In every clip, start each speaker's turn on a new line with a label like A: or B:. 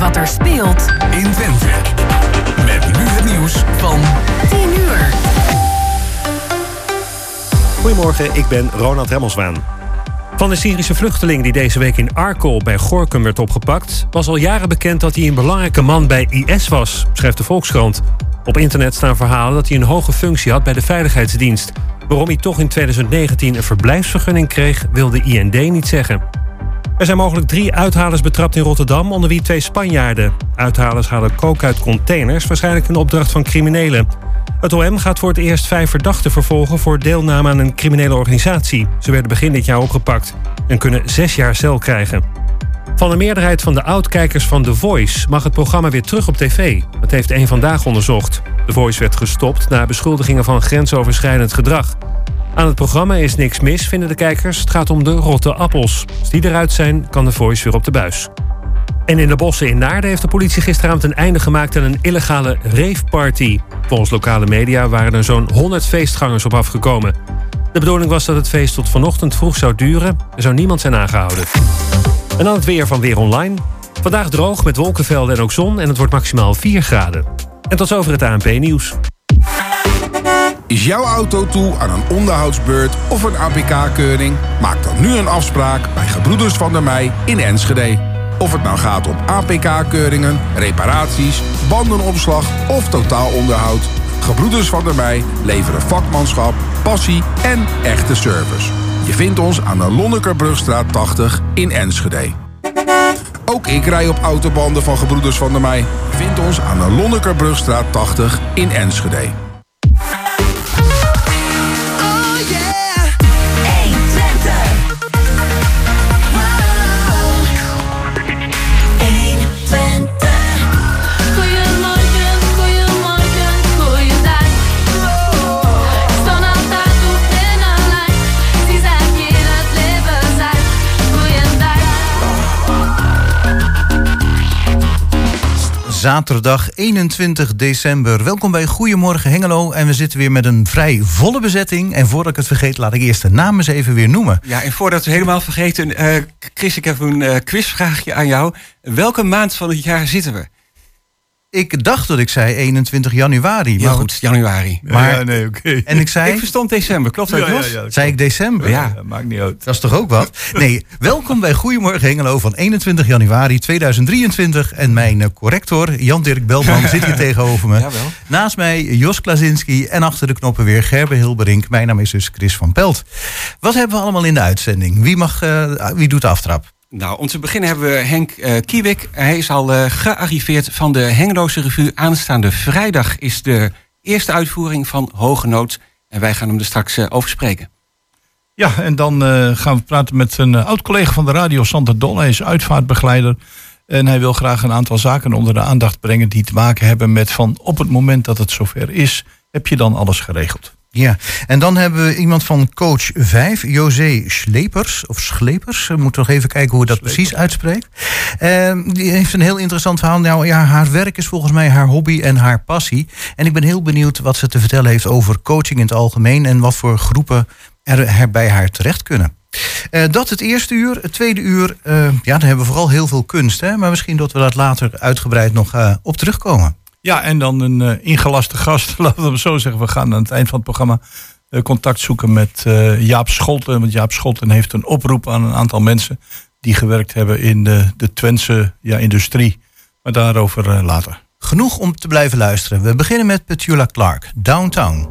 A: wat er speelt
B: in Twente. Met nu het nieuws van
A: 10 uur.
C: Goedemorgen, ik ben Ronald Remmelswaan. Van de Syrische vluchteling die deze week in Arkel bij Gorkum werd opgepakt... was al jaren bekend dat hij een belangrijke man bij IS was, schrijft de Volkskrant. Op internet staan verhalen dat hij een hoge functie had bij de Veiligheidsdienst. Waarom hij toch in 2019 een verblijfsvergunning kreeg, wilde IND niet zeggen. Er zijn mogelijk drie uithalers betrapt in Rotterdam, onder wie twee Spanjaarden. Uithalers halen kook uit containers, waarschijnlijk een opdracht van criminelen. Het OM gaat voor het eerst vijf verdachten vervolgen voor deelname aan een criminele organisatie. Ze werden begin dit jaar opgepakt en kunnen zes jaar cel krijgen. Van de meerderheid van de oudkijkers van The Voice mag het programma weer terug op tv. Dat heeft één vandaag onderzocht. The Voice werd gestopt na beschuldigingen van grensoverschrijdend gedrag. Aan het programma is niks mis, vinden de kijkers. Het gaat om de rotte appels. Als die eruit zijn, kan The Voice weer op de buis. En in de bossen in Naarden heeft de politie gisteravond een einde gemaakt aan een illegale raveparty. Volgens lokale media waren er zo'n 100 feestgangers op afgekomen. De bedoeling was dat het feest tot vanochtend vroeg zou duren. Er zou niemand zijn aangehouden. En dan het weer van Weer Online. Vandaag droog met wolkenvelden en ook zon en het wordt maximaal 4 graden. En tot zover het ANP-nieuws.
D: Is jouw auto toe aan een onderhoudsbeurt of een APK-keuring? Maak dan nu een afspraak bij Gebroeders van der Mei in Enschede. Of het nou gaat om APK-keuringen, reparaties, bandenopslag of totaalonderhoud. Gebroeders van der Mei leveren vakmanschap, passie en echte service. Je vindt ons aan de Lonnekerbrugstraat 80 in Enschede. Ook ik rij op autobanden van Gebroeders van der Mei. Je vindt ons aan de Lonnekerbrugstraat 80 in Enschede.
E: Zaterdag 21 december. Welkom bij Goedemorgen Hengelo. En we zitten weer met een vrij volle bezetting. En voordat ik het vergeet, laat ik eerst de namen even weer noemen.
F: Ja, en voordat we helemaal vergeten, eh, Chris, ik heb een eh, quizvraagje aan jou. Welke maand van het jaar zitten we?
E: Ik dacht dat ik zei 21 januari. Maar
F: goed, januari.
E: Maar,
G: ja, nee, oké.
E: En ik zei,
F: Ik verstond december, klopt dat,
G: Ja, ja,
F: Jos?
G: ja,
E: zei ik december?
F: Ja.
G: Ja, maakt niet uit.
E: Dat is toch ook wat? Nee, welkom bij Goedemorgen Hengelo van 21 januari 2023. En mijn eh, corrector, Jan-Dirk Belman, zit hier tegenover me.
F: Jawel.
E: Naast mij Jos Klazinski en achter de knoppen weer Gerbe Hilberink. Mijn naam is dus Chris van Pelt. Wat hebben we allemaal in de uitzending? Wie, mag, eh, wie doet de aftrap?
F: Nou, om te beginnen hebben we Henk eh Kiewik. Hij is al eh, gearriveerd van de Hengeloze Revue. Aanstaande vrijdag is de eerste uitvoering van Hoge Nood. En wij gaan hem er straks eh, over spreken.
G: Ja, en dan gaan we praten met een oud-collega van de radio, Sander Don. Hij is uitvaartbegeleider. En hij wil graag een aantal zaken onder de aandacht brengen... die te maken hebben met van op het moment dat het zover is... heb je dan alles geregeld.
E: Ja, en dan hebben we iemand van coach 5, José Slepers. Of Schlepers, we moeten nog even kijken hoe we dat precies uitspreekt. Ehm, die heeft een heel interessant verhaal. Nou ja, haar werk is volgens mij haar hobby en haar passie. En ik ben heel benieuwd wat ze te vertellen heeft over coaching in het algemeen... en wat voor groepen er, er bij haar terecht kunnen. Eh, dat het eerste uur. Het tweede uur, eh, ja, dan hebben we vooral heel veel kunst. Hè? Maar misschien dat we dat later uitgebreid nog eh, op terugkomen.
G: Ja, en dan een eh, ingelaste gast. Laten we het zo zeggen. We gaan aan het eind van het programma eh, contact zoeken met eh, Jaap Scholten. Want Jaap Scholten heeft een oproep aan een aantal mensen... die gewerkt hebben in de, de Twentse ja, industrie. Maar daarover later.
E: Genoeg om te blijven luisteren. We beginnen met Petula Clark, Downtown.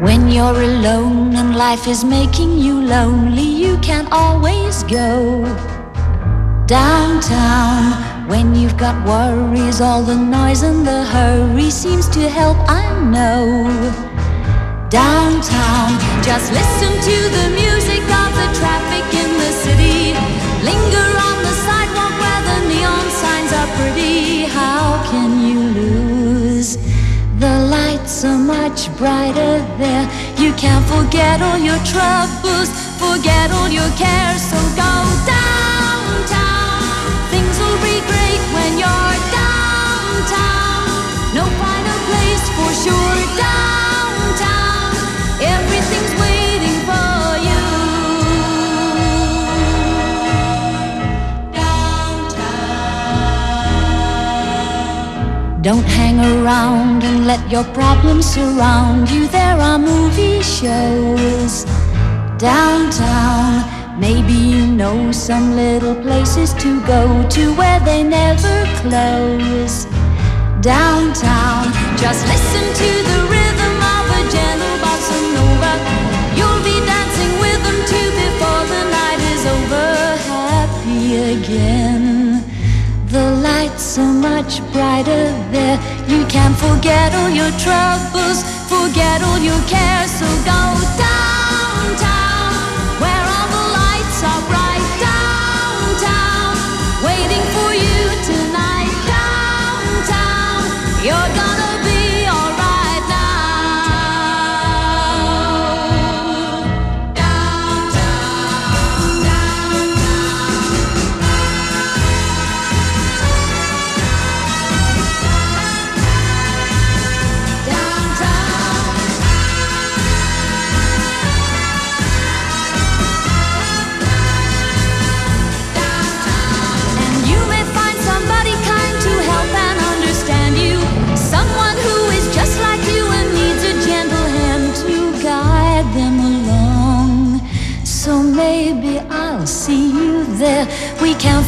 H: When you're alone and life is making you lonely, you can always go downtown. When you've got worries, all the noise and the hurry seems to help, I know. Downtown, just listen to the music of the traffic in the city. Linger are much brighter there. You can't forget all your troubles, forget all your cares. So go downtown. Things will be great when you're downtown. No finer place for sure. Downtown, everything's Don't hang around and let your problems surround you. There are movie shows downtown. Maybe you know some little places to go to where they never close. Downtown, just listen to the rhythm of a gentle bossa nova. You'll be dancing with them too before the night is over. Happy again. The lights are much brighter there. You can forget all your troubles, forget all your cares. So go downtown,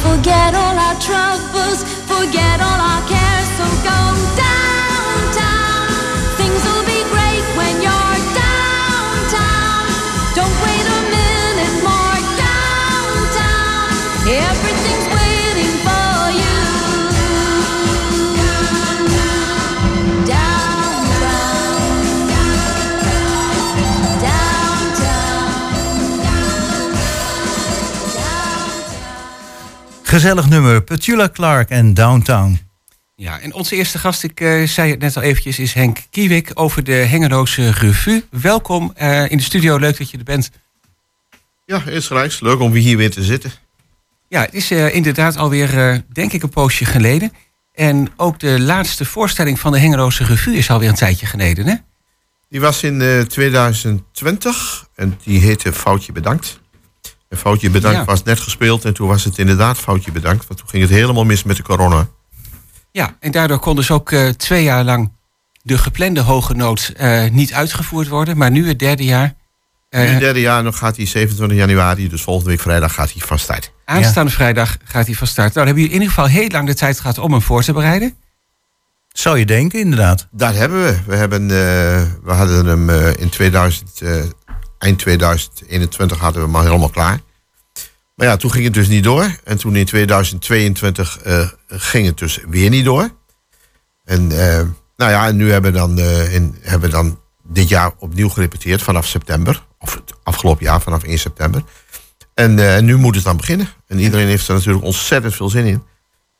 H: forget all our troubles, forget all our cares. So go
E: Gezellig nummer, Petula Clark en Downtown.
F: Ja, en onze eerste gast, ik eh, zei het net al eventjes, is Henk Kiewik over de Hengeloze Revue. Welkom eh, in de studio, leuk dat je er bent.
A: Ja, insgelijks. Leuk om hier weer te zitten.
F: Ja, het is eh, inderdaad alweer, eh, denk ik, een poosje geleden. En ook de laatste voorstelling van de Hengeloze Revue is alweer een tijdje geleden, hè?
A: Die was in eh, 2020 en die heette Foutje Bedankt. En Foutje Bedankt
F: Ja.
A: was net gespeeld en toen was het inderdaad Foutje Bedankt. Want toen ging het helemaal mis met de corona.
F: Ja, en daardoor kon dus ook eh, twee jaar lang de geplande hoge nood eh, niet uitgevoerd worden. Maar nu het derde jaar,
A: Nu
F: eh,
A: het derde jaar nog gaat hij 27 januari, dus volgende week vrijdag gaat hij vast uit.
F: aanstaande vrijdag gaat hij van start. Nou, dan hebben jullie in ieder geval heel lang de tijd gehad om hem voor te bereiden.
E: Zou je denken, inderdaad.
A: Daar hebben we. We, hebben, eh, we hadden hem eh, in 2000, eh, eind 2021 hadden we al helemaal klaar. Maar ja, toen ging het dus niet door. En toen in 2022 eh, ging het dus weer niet door. En eh, nou ja, en nu hebben we, dan, eh, in, hebben we dan dit jaar opnieuw gerepeteerd vanaf september. Of het afgelopen jaar vanaf 1 september. En nu moet het dan beginnen. En iedereen heeft er natuurlijk ontzettend veel zin in.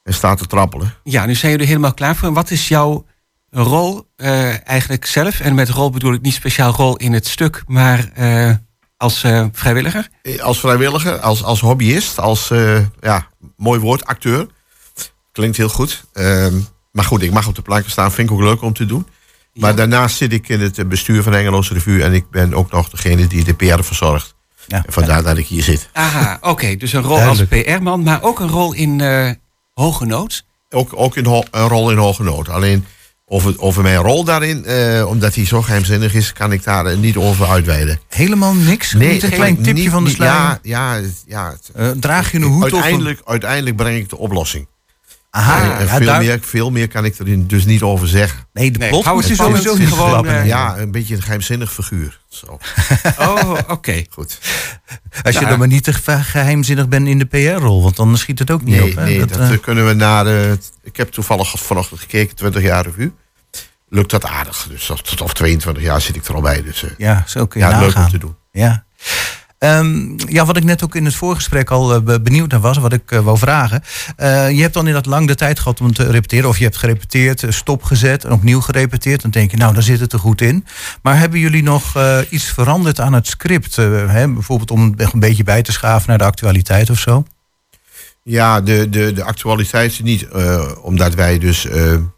A: En staat te trappelen.
F: Ja, nu zijn jullie helemaal klaar voor. En wat is jouw rol eh, eigenlijk zelf? En met rol bedoel ik niet speciaal rol in het stuk, maar eh, als eh, vrijwilliger?
A: Als vrijwilliger, als, als hobbyist, als, eh, ja, mooi woord, acteur. Klinkt heel goed. Ehm, maar goed, ik mag op de planken staan, vind ik ook leuk om te doen. Maar daarnaast zit ik in het bestuur van Engeloze Revue en ik ben ook nog degene die de PR verzorgt.
E: Ja.
A: En vandaar dat ik hier zit.
F: Aha, oké. dus een rol
E: Duidelijk.
F: als PR-man, maar ook een rol in eh, hoge nood.
A: Ook, ook in ho- een rol in hoge nood. Alleen over, over mijn rol daarin, eh, omdat hij zo geheimzinnig is, kan ik daar eh, niet over uitweiden.
E: Helemaal niks? niet een klein tipje
A: niet-
E: van de sluier?
A: Ja, ja, ja
E: Eh, draag je een hoed of...
A: uiteindelijk, uiteindelijk breng ik de oplossing.
E: Aha,
A: en en
E: ja,
A: veel,
E: daar-
A: meer, veel meer kan ik er dus niet over zeggen.
E: Nee, de
F: Nee,
E: plot
F: hou
E: moet
F: het
E: je
F: spannend,
E: sowieso niet
F: gewoon, eh,
E: nee.
A: Ja, een beetje een geheimzinnig figuur. Zo,
F: Oh, oké.
A: goed.
E: Als je dan maar niet te ge- geheimzinnig bent in de PR-rol, want dan schiet het ook niet
A: Nee,
E: op. Hè?
A: nee dat,
E: eh,
A: eh, kunnen we naar... eh, ik heb toevallig vanochtend gekeken, 20 jaar revue. Lukt dat aardig. Dus tot of 22 jaar zit ik er al bij. Dus eh,
E: ja, zo kun je
A: ja, leuk
E: nagaan.
A: om te doen.
E: Ja. Ehm, ja, wat ik net ook in het voorgesprek al eh, be- benieuwd naar was, wat ik eh, wou vragen. Eh, je hebt dan inderdaad lang de tijd gehad om te repeteren. Of je hebt gerepeteerd, stopgezet en opnieuw gerepeteerd. Dan denk je, nou, daar zit het er goed in. Maar hebben jullie nog iets veranderd aan het script? Hè? Bijvoorbeeld om een beetje bij te schaven naar de actualiteit of zo?
A: Ja, de, de, de actualiteit niet. eh, omdat wij dus een,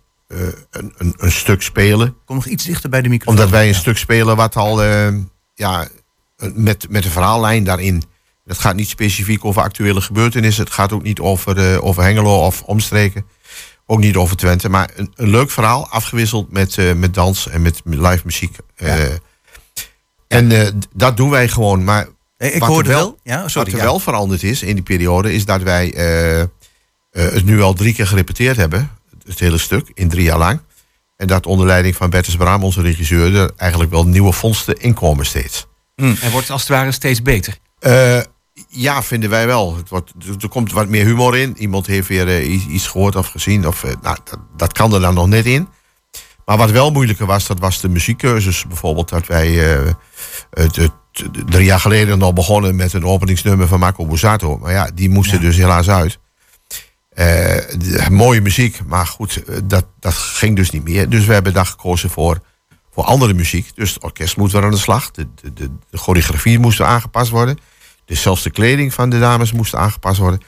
A: een, een stuk spelen.
E: Kom nog iets dichter bij de microfoon.
A: Omdat wij een
E: Ja.
A: stuk spelen wat al... ja, met, met een verhaallijn daarin. Het gaat niet specifiek over actuele gebeurtenissen. Het gaat ook niet over, eh, over Hengelo of omstreken. Ook niet over Twente. Maar een, een leuk verhaal, afgewisseld met, eh, met dans en met live muziek. Eh, En dat doen wij gewoon. Maar
E: Ik
A: wat er
E: hoorde wel. Ja, sorry.
A: wat er
E: ja.
A: wel veranderd is in die periode, is dat wij het nu al drie keer gerepeteerd hebben. Het hele stuk, in drie jaar lang. En dat onder leiding van Bertus Braam, onze regisseur, er eigenlijk wel nieuwe vondsten inkomen steeds.
F: Hij wordt als het ware steeds beter.
A: Eh, ja, vinden wij wel. Het wordt, er- komt wat meer humor in. Iemand heeft weer eh, iets, gehoord of gezien. Of, eh, nou, dat, dat kan er dan nog net in. Maar wat wel moeilijker was, dat was de muziekkeuzes. Bijvoorbeeld dat wij het, het- drie jaar geleden nog begonnen met een openingsnummer van Marco Borsato. Maar ja, die moest er dus helaas uit. De- mooie muziek, maar goed, dat, dat ging dus niet meer. Dus we hebben dan gekozen voor, voor andere muziek. Dus het orkest moet weer aan de slag. De, de, de, de choreografie moest aangepast worden. Dus zelfs de kleding van de dames moest aangepast worden.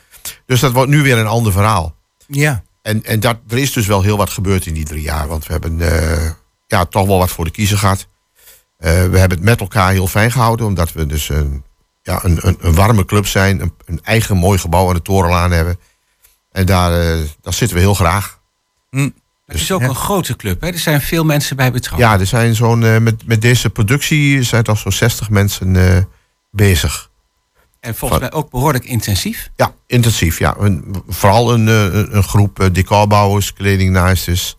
A: Dus dat wordt nu weer een ander verhaal.
E: Ja.
A: En, en dat, er is dus wel heel wat gebeurd in die drie jaar. Want we hebben eh, ja, toch wel wat voor de kiezer gehad. Eh, we hebben het met elkaar heel fijn gehouden. Omdat we dus een, ja, een, een, een warme club zijn. Een, een eigen mooi gebouw aan de Torenlaan hebben. En daar, eh, daar zitten we heel graag.
F: Het is ook een grote club. Hè? Er zijn veel mensen bij betrokken.
A: Ja, er zijn zo'n, eh, met, met deze productie zijn toch zo'n 60 mensen eh, bezig.
F: En volgens mij ook behoorlijk intensief.
A: Ja, intensief. Ja. Een, vooral een, eh, een, een groep decorbouwers, kledingnaaisters.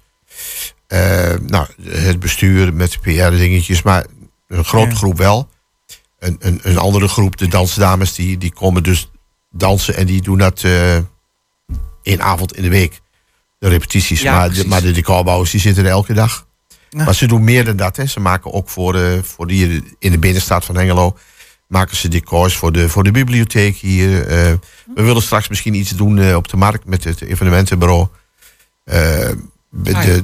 A: eh nou, het bestuur met PR-dingetjes, maar een grote
E: Ja.
A: groep wel. Een, een, een andere groep, de dansdames, die, die komen dus dansen en die doen dat één avond in de week. De repetities.
F: Ja,
A: maar, de, maar de decorbouwers die zitten er elke dag.
E: Ja.
A: Maar ze doen meer dan dat. Hè. Ze maken ook voor, de, voor die in de binnenstad van Hengelo. Maken ze decors voor de, voor de bibliotheek hier. Eh, we willen straks misschien iets doen eh, op de markt met het evenementenbureau. Eh, de,
F: Ah,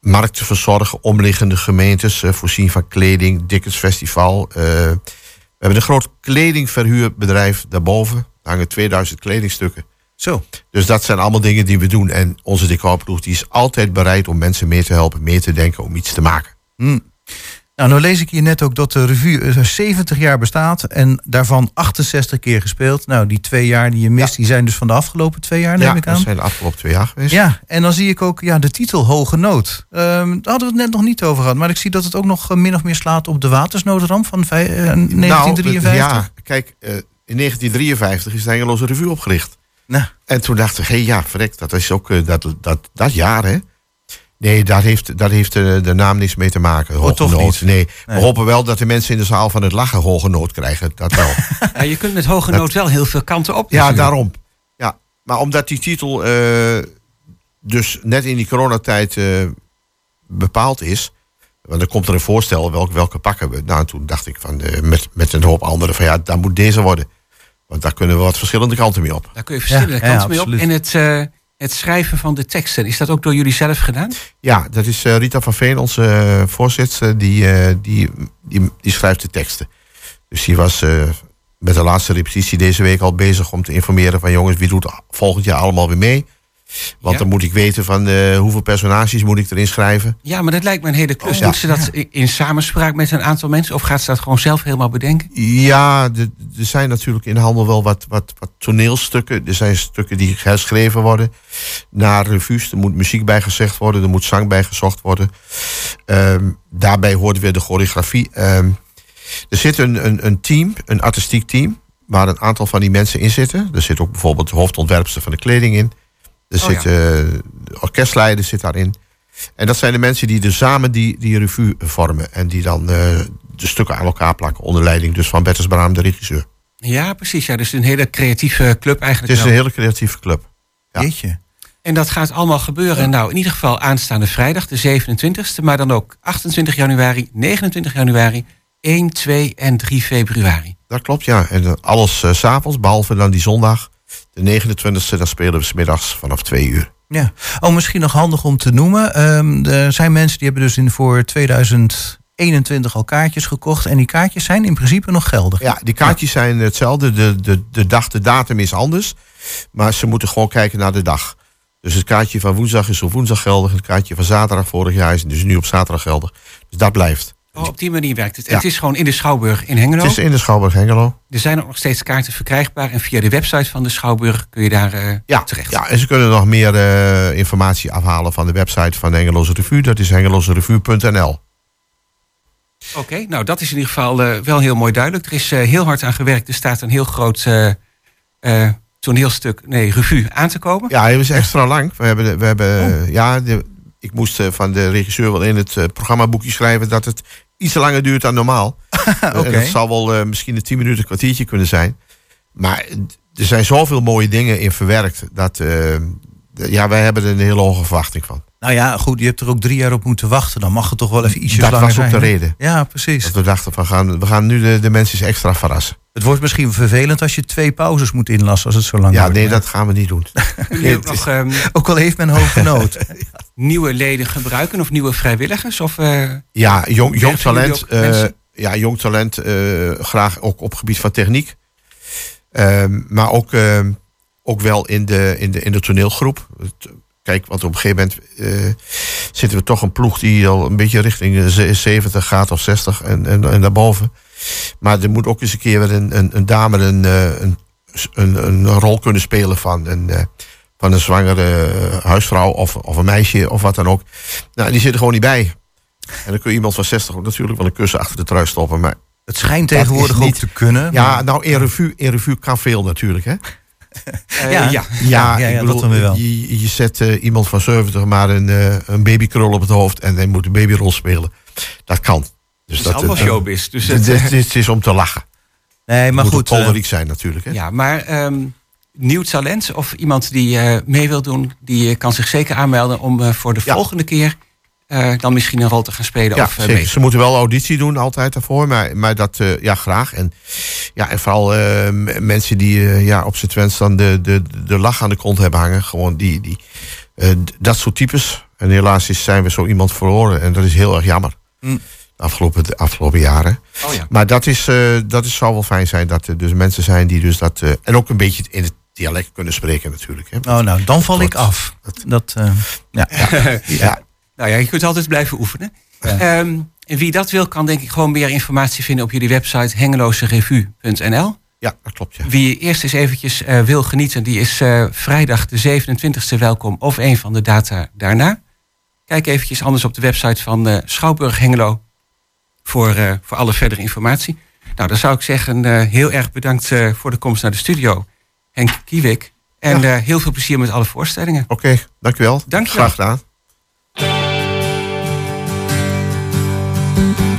A: markt verzorgen, omliggende gemeentes. eh, voorzien van kleding, Dickens Festival. eh, we hebben een groot kledingverhuurbedrijf daarboven. Er hangen 2000 kledingstukken.
E: Zo.
A: Dus dat zijn allemaal dingen die we doen. En onze decorploeg die is altijd bereid om mensen meer te helpen, meer te denken, om iets te maken.
E: Nou, nou lees ik hier net ook dat de revue eh, 70 jaar bestaat en daarvan 68 keer gespeeld. Nou, die twee jaar die je mist,
A: Ja.
E: die zijn dus van de afgelopen twee jaar, neem
A: ja,
E: ik aan.
A: dat zijn de afgelopen twee jaar geweest.
E: Ja, en dan zie ik ook ja, de titel Hoge Nood. Ehm, daar hadden we het net nog niet over gehad. Maar ik zie dat het ook nog eh, min of meer slaat op de watersnoodramp van vij- eh, 1953.
A: Nou, ja, kijk, eh, in 1953 is de Hengeloze Revue opgericht.
E: Nou,
A: En toen dachten we, hé ja, verrek, dat is ook eh, dat, dat, dat jaar, hè? Nee, daar heeft, daar heeft eh, de naam niks mee te maken. Hoge
E: Oh, toch
A: nood.
E: niet?
A: Nee, we
E: Nee.
A: hopen wel dat de mensen in de zaal van het lachen hoge nood krijgen. Dat wel.
F: Ja, je kunt met hoge
A: Dat-
F: nood wel heel veel kanten op.
A: ja, daarom. Ja, maar omdat die titel eh, dus net in die coronatijd eh, bepaald is... Want dan komt er een voorstel, welke, welke pakken we? Nou, en toen dacht ik van, met, met een hoop anderen van ja, daar moet deze worden. Want daar kunnen we wat verschillende kanten mee op.
F: Daar kun je verschillende
E: Ja, ja,
F: kanten mee op. En het, eh, het schrijven van de teksten, is dat ook door jullie zelf gedaan?
A: Ja, dat is eh, Rita van Veen, onze eh, voorzitter, die, eh, die, die, die schrijft de teksten. Dus die was eh, met de laatste repetitie deze week al bezig om te informeren van jongens, wie doet volgend jaar allemaal weer mee? Want
F: Ja.
A: dan moet ik weten van eh, hoeveel personages moet ik erin schrijven.
F: Ja, maar dat lijkt me een hele klus.
A: Ja.
F: Doet ze dat in samenspraak met een aantal mensen? Of gaat ze dat gewoon zelf helemaal bedenken?
A: Ja, er zijn natuurlijk in de handel wel wat, wat, wat toneelstukken. Er zijn stukken die herschreven worden naar revues. Er moet muziek bij gezegd worden, er moet zang bij gezocht worden. Ehm, daarbij hoort weer de choreografie. Ehm, er zit een, een, een team, een artistiek team, waar een aantal van die mensen in zitten. Er zit ook bijvoorbeeld de hoofdontwerpster van de kleding in. Er
F: Oh, ja.
A: eh, de orkestleider zit daarin. En dat zijn de mensen die dus samen die, die revue vormen. En die dan eh, de stukken aan elkaar plakken. Onder leiding dus van Bertus Braam, de regisseur.
F: Ja, precies. Ja, dus een hele creatieve club
A: Het
F: eigenlijk.
A: is een hele creatieve club. Ja.
E: Jeetje.
F: En dat gaat allemaal gebeuren. Nou, in ieder geval aanstaande vrijdag, de 27e. Maar dan ook 28 januari, 29 januari, 1, 2 en 3 februari.
A: Dat klopt, ja. En eh, alles s s'avonds, behalve dan die zondag. De 29e, dan spelen we 's middags vanaf twee uur.
E: Ja. Oh, misschien nog handig om te noemen. Ehm, er zijn mensen die hebben dus in voor 2021 al kaartjes gekocht. En die kaartjes zijn in principe nog geldig.
A: Ja, die kaartjes zijn hetzelfde. De, de, de dag, de datum is anders. Maar ze moeten gewoon kijken naar de dag. Dus het kaartje van woensdag is op woensdag geldig. Het kaartje van zaterdag vorig jaar is dus nu op zaterdag geldig. Dus dat blijft.
F: Oh, op die manier werkt het.
A: Ja.
F: Het is gewoon in de Schouwburg in Hengelo.
A: Het is in de Schouwburg Hengelo.
F: Er zijn ook nog steeds kaarten verkrijgbaar. En via de website van de Schouwburg kun je daar eh,
A: Ja,
F: terecht.
A: ja, en ze kunnen nog meer eh, informatie afhalen van de website van de Hengeloze Revue. Dat is hengeloserevue.nl.
F: Oké, nou dat is in ieder geval eh, wel heel mooi duidelijk. Er is heel hard aan gewerkt. Er staat een heel groot toneelstuk, nee, revue aan te komen.
A: Ja, hij is extra lang. We hebben, we hebben
F: Oh.
A: ja, de, ik moest van de regisseur wel in het programmaboekje schrijven dat het iets langer duurt dan normaal.
E: Oké.
A: En dat zal wel eh, misschien een tien minuten een kwartiertje kunnen zijn. Maar eh, er zijn zoveel mooie dingen in verwerkt. Dat, eh, ja, wij hebben er een hele hoge verwachting van.
E: Nou ja, goed, je hebt er ook drie jaar op moeten wachten. Dan mag het toch wel even ietsjes
A: Dat
E: langer
A: was ook
E: zijn.
A: de
E: hè?
A: reden.
E: Ja, precies.
A: Dat we dachten van gaan, we gaan nu de, de mensen eens extra verrassen.
E: Het wordt misschien vervelend als je twee pauzes moet inlassen als het zo lang
A: Ja,
E: wordt.
A: nee, dat gaan we niet doen.
F: Nog ehm,
E: Ook al heeft men hoge nood.
F: nieuwe leden gebruiken of nieuwe vrijwilligers? Of, eh,
A: Ja, jong, jong talent. eh, ja, jong talent. eh, graag ook op gebied van techniek. Ehm, maar ook, ehm, ook wel in de, in, de, in de toneelgroep. Het- Kijk, want op een gegeven moment eh, zitten we toch een ploeg die al een beetje richting de ze- 70 gaat of 60 en, en, en daarboven. Maar er moet ook eens een keer weer een, een, een dame een, eh, een, een, een rol kunnen spelen van een, eh, van een zwangere eh, huisvrouw of, of een meisje of wat dan ook. Nou, die zit er gewoon niet bij. En dan kun je iemand van 60 ook natuurlijk wel een kussen achter de trui stoppen. Maar
E: Het schijnt tegenwoordig ook te kunnen.
A: ja, nou, in revue, in revue kan veel natuurlijk, hè?
F: Eh,
E: Ja.
F: ja.
E: Ja, ja,
A: ik
E: dat
A: bedoel,
E: dan weer wel.
A: Je, je zet eh, iemand van 70 maar een, eh, een babykrul op het hoofd en hij moet een babyrol spelen. Dat kan. Dus
F: Het is
A: dat
F: allemaal showbiz. Dus het,
A: is om te lachen.
E: Nee, maar
A: moet
E: goed. eh,
A: zijn natuurlijk, hè?
F: ja, maar ehm, nieuw talent of iemand die eh, mee wil doen, die kan zich zeker aanmelden om eh, voor de
A: Ja.
F: volgende keer eh, dan misschien een rol te gaan spelen.
A: Ja,
F: of, eh,
A: zeker. Ze moeten wel auditie doen altijd daarvoor, maar, maar dat eh, ja, graag. En, ja, en vooral mensen die eh, ja, op zijn twens dan de, de, de lach aan de kont hebben hangen. Gewoon die, die, eh, dat soort types. En helaas is, zijn we zo iemand verloren en dat is heel erg jammer.
E: Mm.
A: De afgelopen, de afgelopen jaren.
F: Oh ja.
A: Maar dat, is, eh, dat is, zou wel fijn zijn dat er dus mensen zijn die dus dat... eh, en ook een beetje in het dialect kunnen spreken natuurlijk. Hè.
E: Oh, nou, dan val ik
A: Dat-
E: af. Dat, eh, ja.
A: ja,
F: Nou ja, je kunt altijd blijven oefenen. Ehm, en wie dat wil, kan denk ik gewoon meer informatie vinden op jullie website hengeloserevue.nl.
A: ja, dat klopt. Ja.
F: Wie eerst eens eventjes eh, wil genieten, die is eh, vrijdag de 27e welkom of een van de data daarna. Kijk eventjes anders op de website van eh, Schouwburg Hengelo voor, voor alle verdere informatie. Nou, dan zou ik zeggen, heel erg bedankt voor de komst naar de studio, Henk Kiewik. En heel veel plezier met alle voorstellingen.
A: Oké, dankjewel.
F: Dankjewel.
A: Graag gedaan.
I: thank you.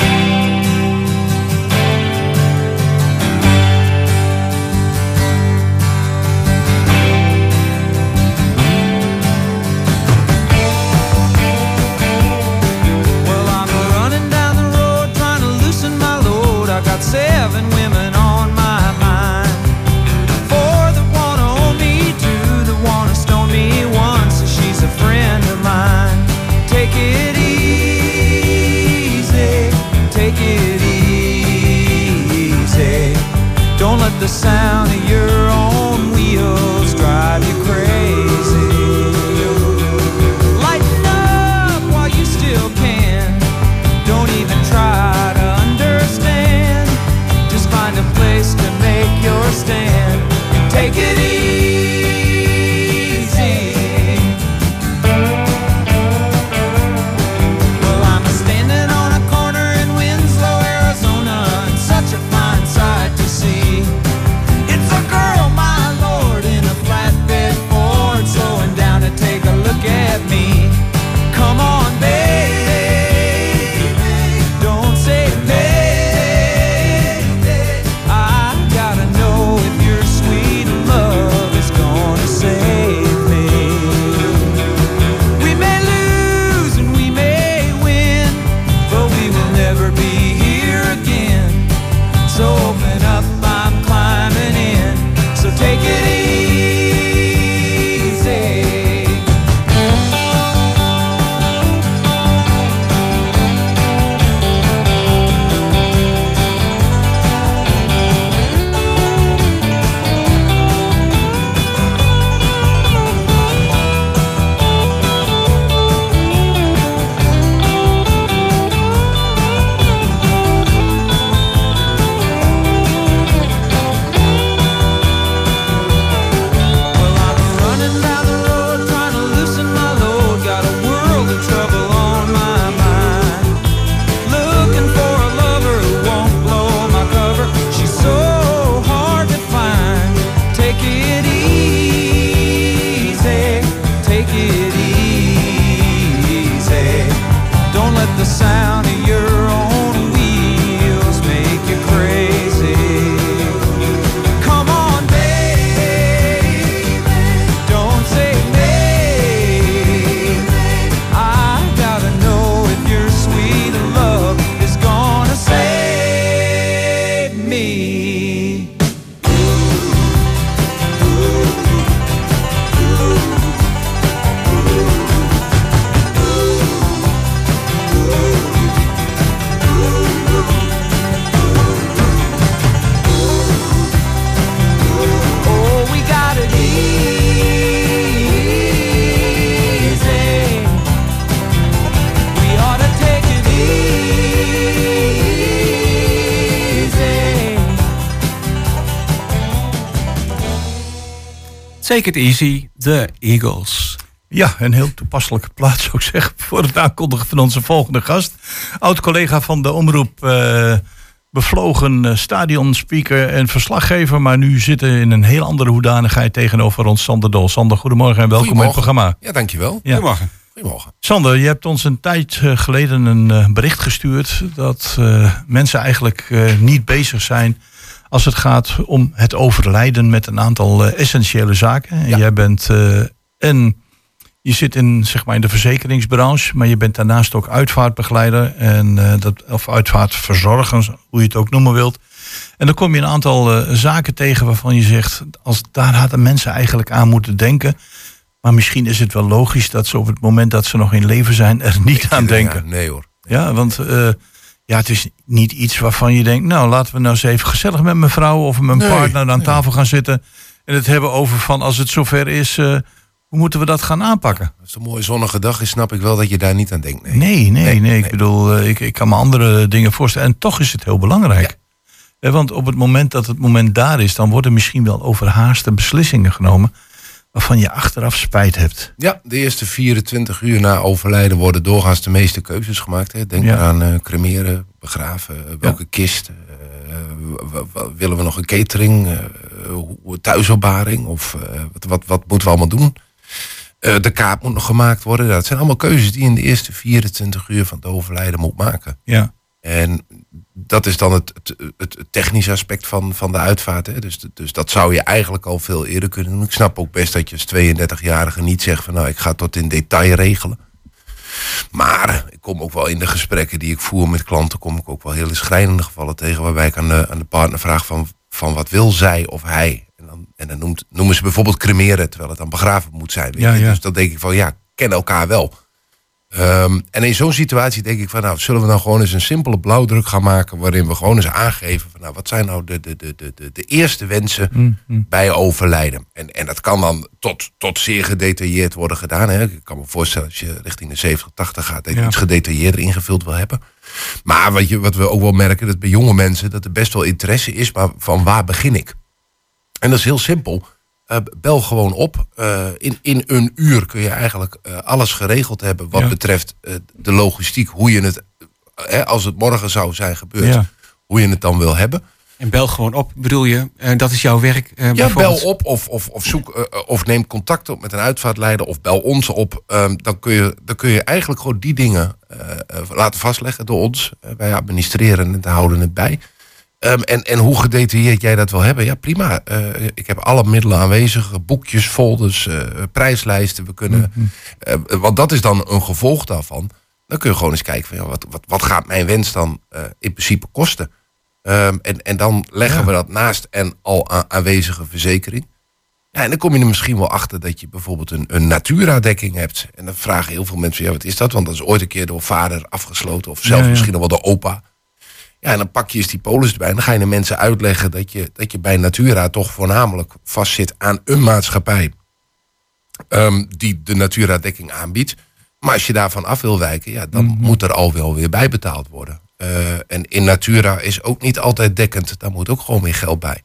I: Take it easy,
F: de Eagles.
G: Ja, een heel toepasselijke plaats zou ik zeggen voor het aankondigen van onze volgende gast. Oud-collega van de omroep, eh, bevlogen eh, stadionspeaker en verslaggever, maar nu zitten in een heel andere hoedanigheid tegenover ons Sander Dol. Sander, goedemorgen en welkom bij het programma.
J: Ja, dankjewel.
G: Ja.
F: Goedemorgen.
J: Goedemorgen.
G: Sander, je hebt ons een tijd eh, geleden een bericht gestuurd dat eh, mensen eigenlijk eh, niet bezig zijn als het gaat om het overlijden met een aantal eh, essentiële zaken. En
J: Ja.
G: jij bent eh, en je zit in, zeg maar, in de verzekeringsbranche, maar je bent daarnaast ook uitvaartbegeleider en eh, dat, of uitvaartverzorger, hoe je het ook noemen wilt. En dan kom je een aantal zaken tegen waarvan je zegt, als daar hadden mensen eigenlijk aan moeten denken. Maar misschien is het wel logisch dat ze op het moment dat ze nog in leven zijn er niet aan denken.
J: Ja, nee hoor.
G: Ja, want ja, het is niet iets waarvan je denkt, nou laten we nou eens even gezellig met mijn vrouw of mijn
J: Nee,
G: partner aan
J: nee.
G: tafel gaan zitten. En het hebben over van als het zover is, eh, hoe moeten we dat gaan aanpakken?
J: Als het een mooie zonnige dag is, snap ik wel dat je daar niet aan denkt. Nee.
G: Nee, nee, Ik bedoel, eh, ik, ik kan me andere dingen voorstellen. En toch is het heel belangrijk. Eh, Want op het moment dat het moment daar is, dan worden misschien wel overhaaste beslissingen genomen. Waarvan je achteraf spijt hebt.
J: Ja, de eerste 24 uur na overlijden worden doorgaans de meeste keuzes gemaakt. Hè. Denk
G: Ja.
J: aan eh, cremeren, begraven, eh, welke kist. eh, willen we nog een catering, thuisopbaring of wat, wat, wat moeten we allemaal doen? De kaart moet nog gemaakt worden. Dat zijn allemaal keuzes die je in de eerste 24 uur van het overlijden moet maken.
G: Ja,
J: En dat is dan het, het, het technische aspect van, van de uitvaart. Hè. Dus, dus dat zou je eigenlijk al veel eerder kunnen doen. Ik snap ook best dat je als 32-jarige niet zegt van nou ik ga tot in detail regelen. Maar ik kom ook wel in de gesprekken die ik voer met klanten, kom ik ook wel hele schrijnende gevallen tegen. Waarbij ik aan de, aan de partner vraag van, van wat wil zij of hij. En dan, en dan noemt, noemen ze bijvoorbeeld cremeren, terwijl het dan begraven moet zijn. weet
G: Ja, ja.
J: Dus dan denk ik van ja, ken elkaar wel. Ehm, en in zo'n situatie denk ik van, nou, zullen we nou gewoon eens een simpele blauwdruk gaan maken, waarin we gewoon eens aangeven van, nou, wat zijn nou de, de, de, de, de, eerste wensen
G: Mm,
J: bij overlijden? En, en dat kan dan tot, tot zeer gedetailleerd worden gedaan. Hè? Ik kan me voorstellen als je richting de 70, 80 gaat, dat je
G: Ja.
J: iets gedetailleerder ingevuld wil hebben. Maar wat, je, wat we ook wel merken, dat bij jonge mensen, dat er best wel interesse is, maar van waar begin ik? En dat is heel simpel. Eh, bel gewoon op. Eh, in, in een uur kun je eigenlijk eh, alles geregeld hebben wat
G: Ja.
J: betreft eh, de logistiek. Hoe je het, eh, als het morgen zou zijn gebeurd,
G: Ja.
J: hoe je het dan wil hebben.
F: En bel gewoon op, bedoel je? Dat is jouw werk? eh,
J: Ja, bel op of, of, of, zoek, of neem contact op met een uitvaartleider of bel ons op. Ehm, dan, kun je, dan kun je eigenlijk gewoon die dingen laten vastleggen door ons. Wij administreren het en houden het bij. Ehm, en, en hoe gedetailleerd jij dat wil hebben, ja prima. Eh, ik heb alle middelen aanwezig, boekjes, folders, eh, prijslijsten. We kunnen, eh, want dat is dan een gevolg daarvan. Dan kun je gewoon eens kijken van ja, wat, wat, wat gaat mijn wens dan in principe kosten. Ehm, en, en dan leggen
G: Ja.
J: we dat naast een al aanwezige verzekering. Ja, en dan kom je er misschien wel achter dat je bijvoorbeeld een, een Natura-dekking hebt. En dan vragen heel veel mensen, ja, wat is dat? Want dat is ooit een keer door vader afgesloten. Of
G: Ja, ja.
J: misschien wel door opa. Ja, en dan pak je eens die polis erbij. En dan ga je de mensen uitleggen dat je, dat je bij Natura toch voornamelijk vastzit aan een maatschappij. ehm, die de Natura-dekking aanbiedt. Maar als je daarvan af wil wijken, ja, dan moet er al wel weer bijbetaald worden. Eh, en in Natura is ook niet altijd dekkend. Daar moet ook gewoon weer geld bij.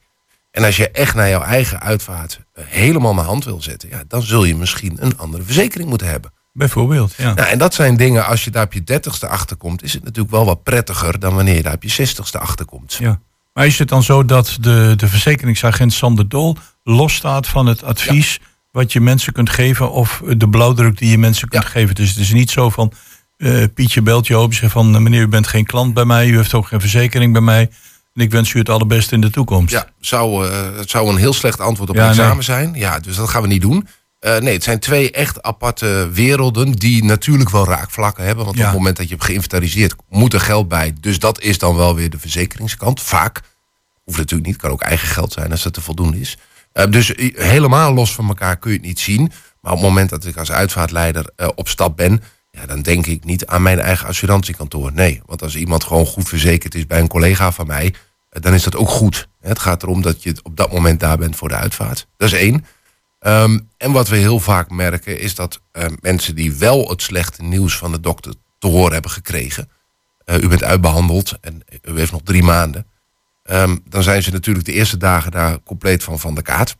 J: En als je echt naar jouw eigen uitvaart eh, helemaal naar hand wil zetten, ja, dan zul je misschien een andere verzekering moeten hebben.
G: Bijvoorbeeld. Ja.
J: Nou, en dat zijn dingen, als je daar op je dertigste achter komt, is het natuurlijk wel wat prettiger dan wanneer je daar op je zestigste achter komt.
G: Ja. Maar is het dan zo dat de, de verzekeringsagent Sander Dol losstaat van het advies wat je mensen kunt geven of de blauwdruk die je mensen kunt
J: Ja.
G: geven? Dus het is niet zo van eh, Pietje belt je op en zegt van eh, meneer u bent geen klant bij mij, u heeft ook geen verzekering bij mij en ik wens u het allerbeste in de toekomst.
J: Ja, zou, eh, het zou een heel slecht antwoord op
G: Ja,
J: een examen
G: nee.
J: zijn. Ja, dus dat gaan we niet doen. Eh, nee, het zijn twee echt aparte werelden die natuurlijk wel raakvlakken hebben. Want
G: Ja.
J: op het moment dat je hebt geïnventariseerd, moet er geld bij. Dus dat is dan wel weer de verzekeringskant. Vaak. Hoeft natuurlijk niet, kan ook eigen geld zijn als dat te voldoende is. Eh, dus i- helemaal los van elkaar kun je het niet zien. Maar op het moment dat ik als uitvaartleider eh, op stap ben, ja, dan denk ik niet aan mijn eigen assurantiekantoor. Nee, want als iemand gewoon goed verzekerd is bij een collega van mij, eh, dan is dat ook goed. Het gaat erom dat je op dat moment daar bent voor de uitvaart. Dat is één. Ehm, en wat we heel vaak merken is dat eh, mensen die wel het slechte nieuws van de dokter te horen hebben gekregen. eh, u bent uitbehandeld en u heeft nog drie maanden. ehm, dan zijn ze natuurlijk de eerste dagen daar compleet van van de kaart.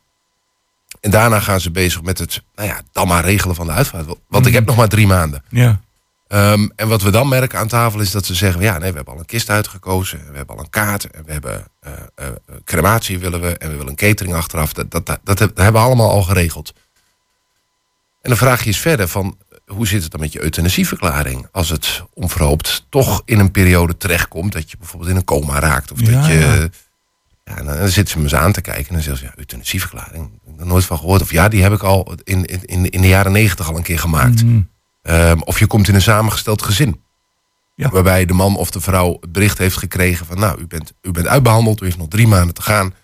J: En daarna gaan ze bezig met het, nou ja, dan maar regelen van de uitvaart. Want ik heb nog maar drie maanden.
G: Ja.
J: Ehm, en wat we dan merken aan tafel is dat ze zeggen: ja, nee, we hebben al een kist uitgekozen, we hebben al een kaart, en we hebben eh, eh, crematie willen we, en we willen een catering achteraf. Dat, dat, dat, dat hebben we allemaal al geregeld. En dan vraag je eens verder van hoe zit het dan met je euthanasieverklaring? Als het onverhoopt toch in een periode terechtkomt dat je bijvoorbeeld in een coma raakt. Of
G: Ja,
J: dat je.
G: ja.
J: Dan dan zitten ze me eens aan te kijken en dan zeggen ze, ja, euthanasieverklaring, er nooit van gehoord. Of ja, die heb ik al in, in, in, in de jaren negentig al een keer gemaakt. Ehm, of je komt in een samengesteld gezin.
G: Ja.
J: Waarbij de man of de vrouw het bericht heeft gekregen van, nou, u bent, u bent uitbehandeld, u heeft nog drie maanden te gaan.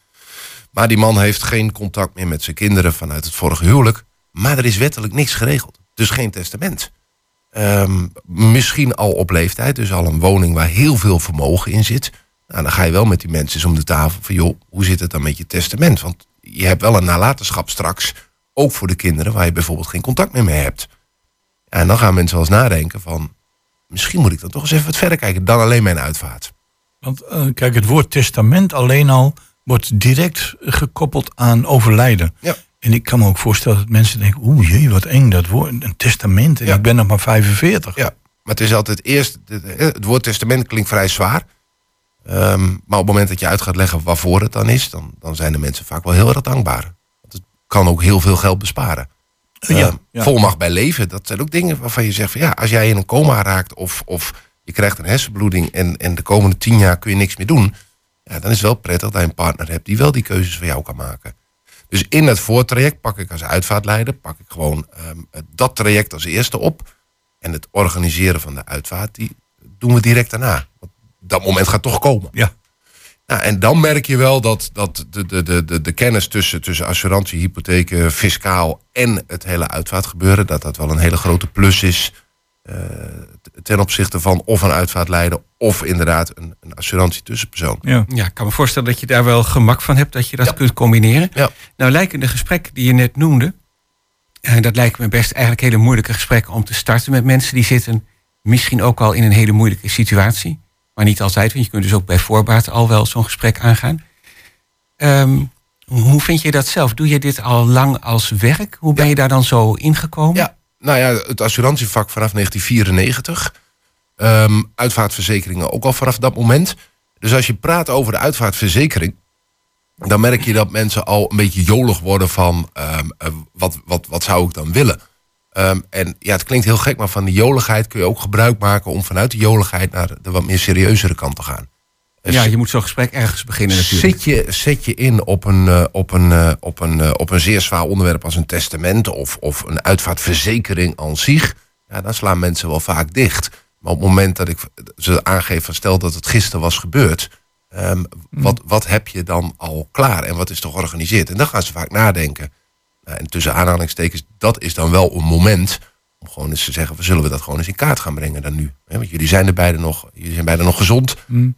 J: Maar die man heeft geen contact meer met zijn kinderen vanuit het vorige huwelijk. Maar er is wettelijk niks geregeld. Dus geen testament. Ehm, misschien al op leeftijd, dus al een woning waar heel veel vermogen in zit. Nou, dan ga je wel met die mensen eens om de tafel van, joh, hoe zit het dan met je testament? Want je hebt wel een nalatenschap straks, ook voor de kinderen, waar je bijvoorbeeld geen contact meer mee hebt. Ja, en dan gaan mensen wel eens nadenken van, misschien moet ik dan toch eens even wat verder kijken dan alleen mijn uitvaart.
G: Want eh, kijk, het woord testament alleen al wordt direct gekoppeld aan overlijden.
J: Ja.
G: En ik kan me ook voorstellen dat mensen denken, oeh jee, wat eng dat woord, een testament. En
J: Ja.
G: ik ben nog maar 45.
J: Ja, maar het is altijd eerst. Het, het woord testament klinkt vrij zwaar. Ehm, maar op het moment dat je uit gaat leggen waarvoor het dan is, dan, dan zijn de mensen vaak wel heel erg dankbaar. Want het kan ook heel veel geld besparen.
G: Ja,
J: Ehm,
G: ja.
J: Volmacht bij leven, dat zijn ook dingen waarvan je zegt van ja, als jij in een coma raakt of, of je krijgt een hersenbloeding en, en de komende tien jaar kun je niks meer doen, ja, dan is het wel prettig dat je een partner hebt die wel die keuzes voor jou kan maken. Dus in het voortraject pak ik als uitvaartleider, pak ik gewoon ehm, dat traject als eerste op. En het organiseren van de uitvaart, die doen we direct daarna. Want dat moment gaat toch komen.
G: Ja.
J: Nou, en dan merk je wel dat, dat de, de, de, de, de kennis tussen, tussen assurantie, hypotheken, fiscaal en het hele uitvaartgebeuren, dat dat wel een hele grote plus is. eh, ten opzichte van of een uitvaartleider of inderdaad een, een assurantie tussenpersoon.
G: Ja.
F: Ja, ik kan me voorstellen dat je daar wel gemak van hebt, dat je dat kunt combineren.
J: Ja.
F: Nou lijken de gesprekken die je net noemde, en dat lijken me best eigenlijk hele moeilijke gesprekken om te starten met mensen die zitten misschien ook al in een hele moeilijke situatie. Maar niet altijd, want je kunt dus ook bij voorbaat al wel zo'n gesprek aangaan. Ehm, hoe vind je dat zelf? Doe je dit al lang als werk? Hoe ben je daar dan zo ingekomen?
J: Ja, nou ja, het assurantievak vanaf 1994. Ehm, uitvaartverzekeringen ook al vanaf dat moment. Dus als je praat over de uitvaartverzekering, dan merk je dat mensen al een beetje jolig worden van ehm, eh, wat, wat, wat zou ik dan willen. Ehm, en ja, het klinkt heel gek, maar van die joligheid kun je ook gebruik maken om vanuit de joligheid naar de wat meer serieuzere kant te gaan. Dus
F: Ja, je moet zo'n gesprek ergens beginnen natuurlijk.
J: Zet je, zet je in op een, eh, op, een, eh, op, een, eh, op een zeer zwaar onderwerp als een testament of, of een uitvaartverzekering aan zich, ja, dan slaan mensen wel vaak dicht. Maar op het moment dat ik ze aangeef van stel dat het gisteren was gebeurd, ehm, wat, wat heb je dan al klaar en wat is er georganiseerd? En dan gaan ze vaak nadenken. Nou, en tussen aanhalingstekens, dat is dan wel een moment om gewoon eens te zeggen, zullen we dat gewoon eens in kaart gaan brengen dan nu. Want jullie zijn er beide nog, jullie zijn beide nog gezond.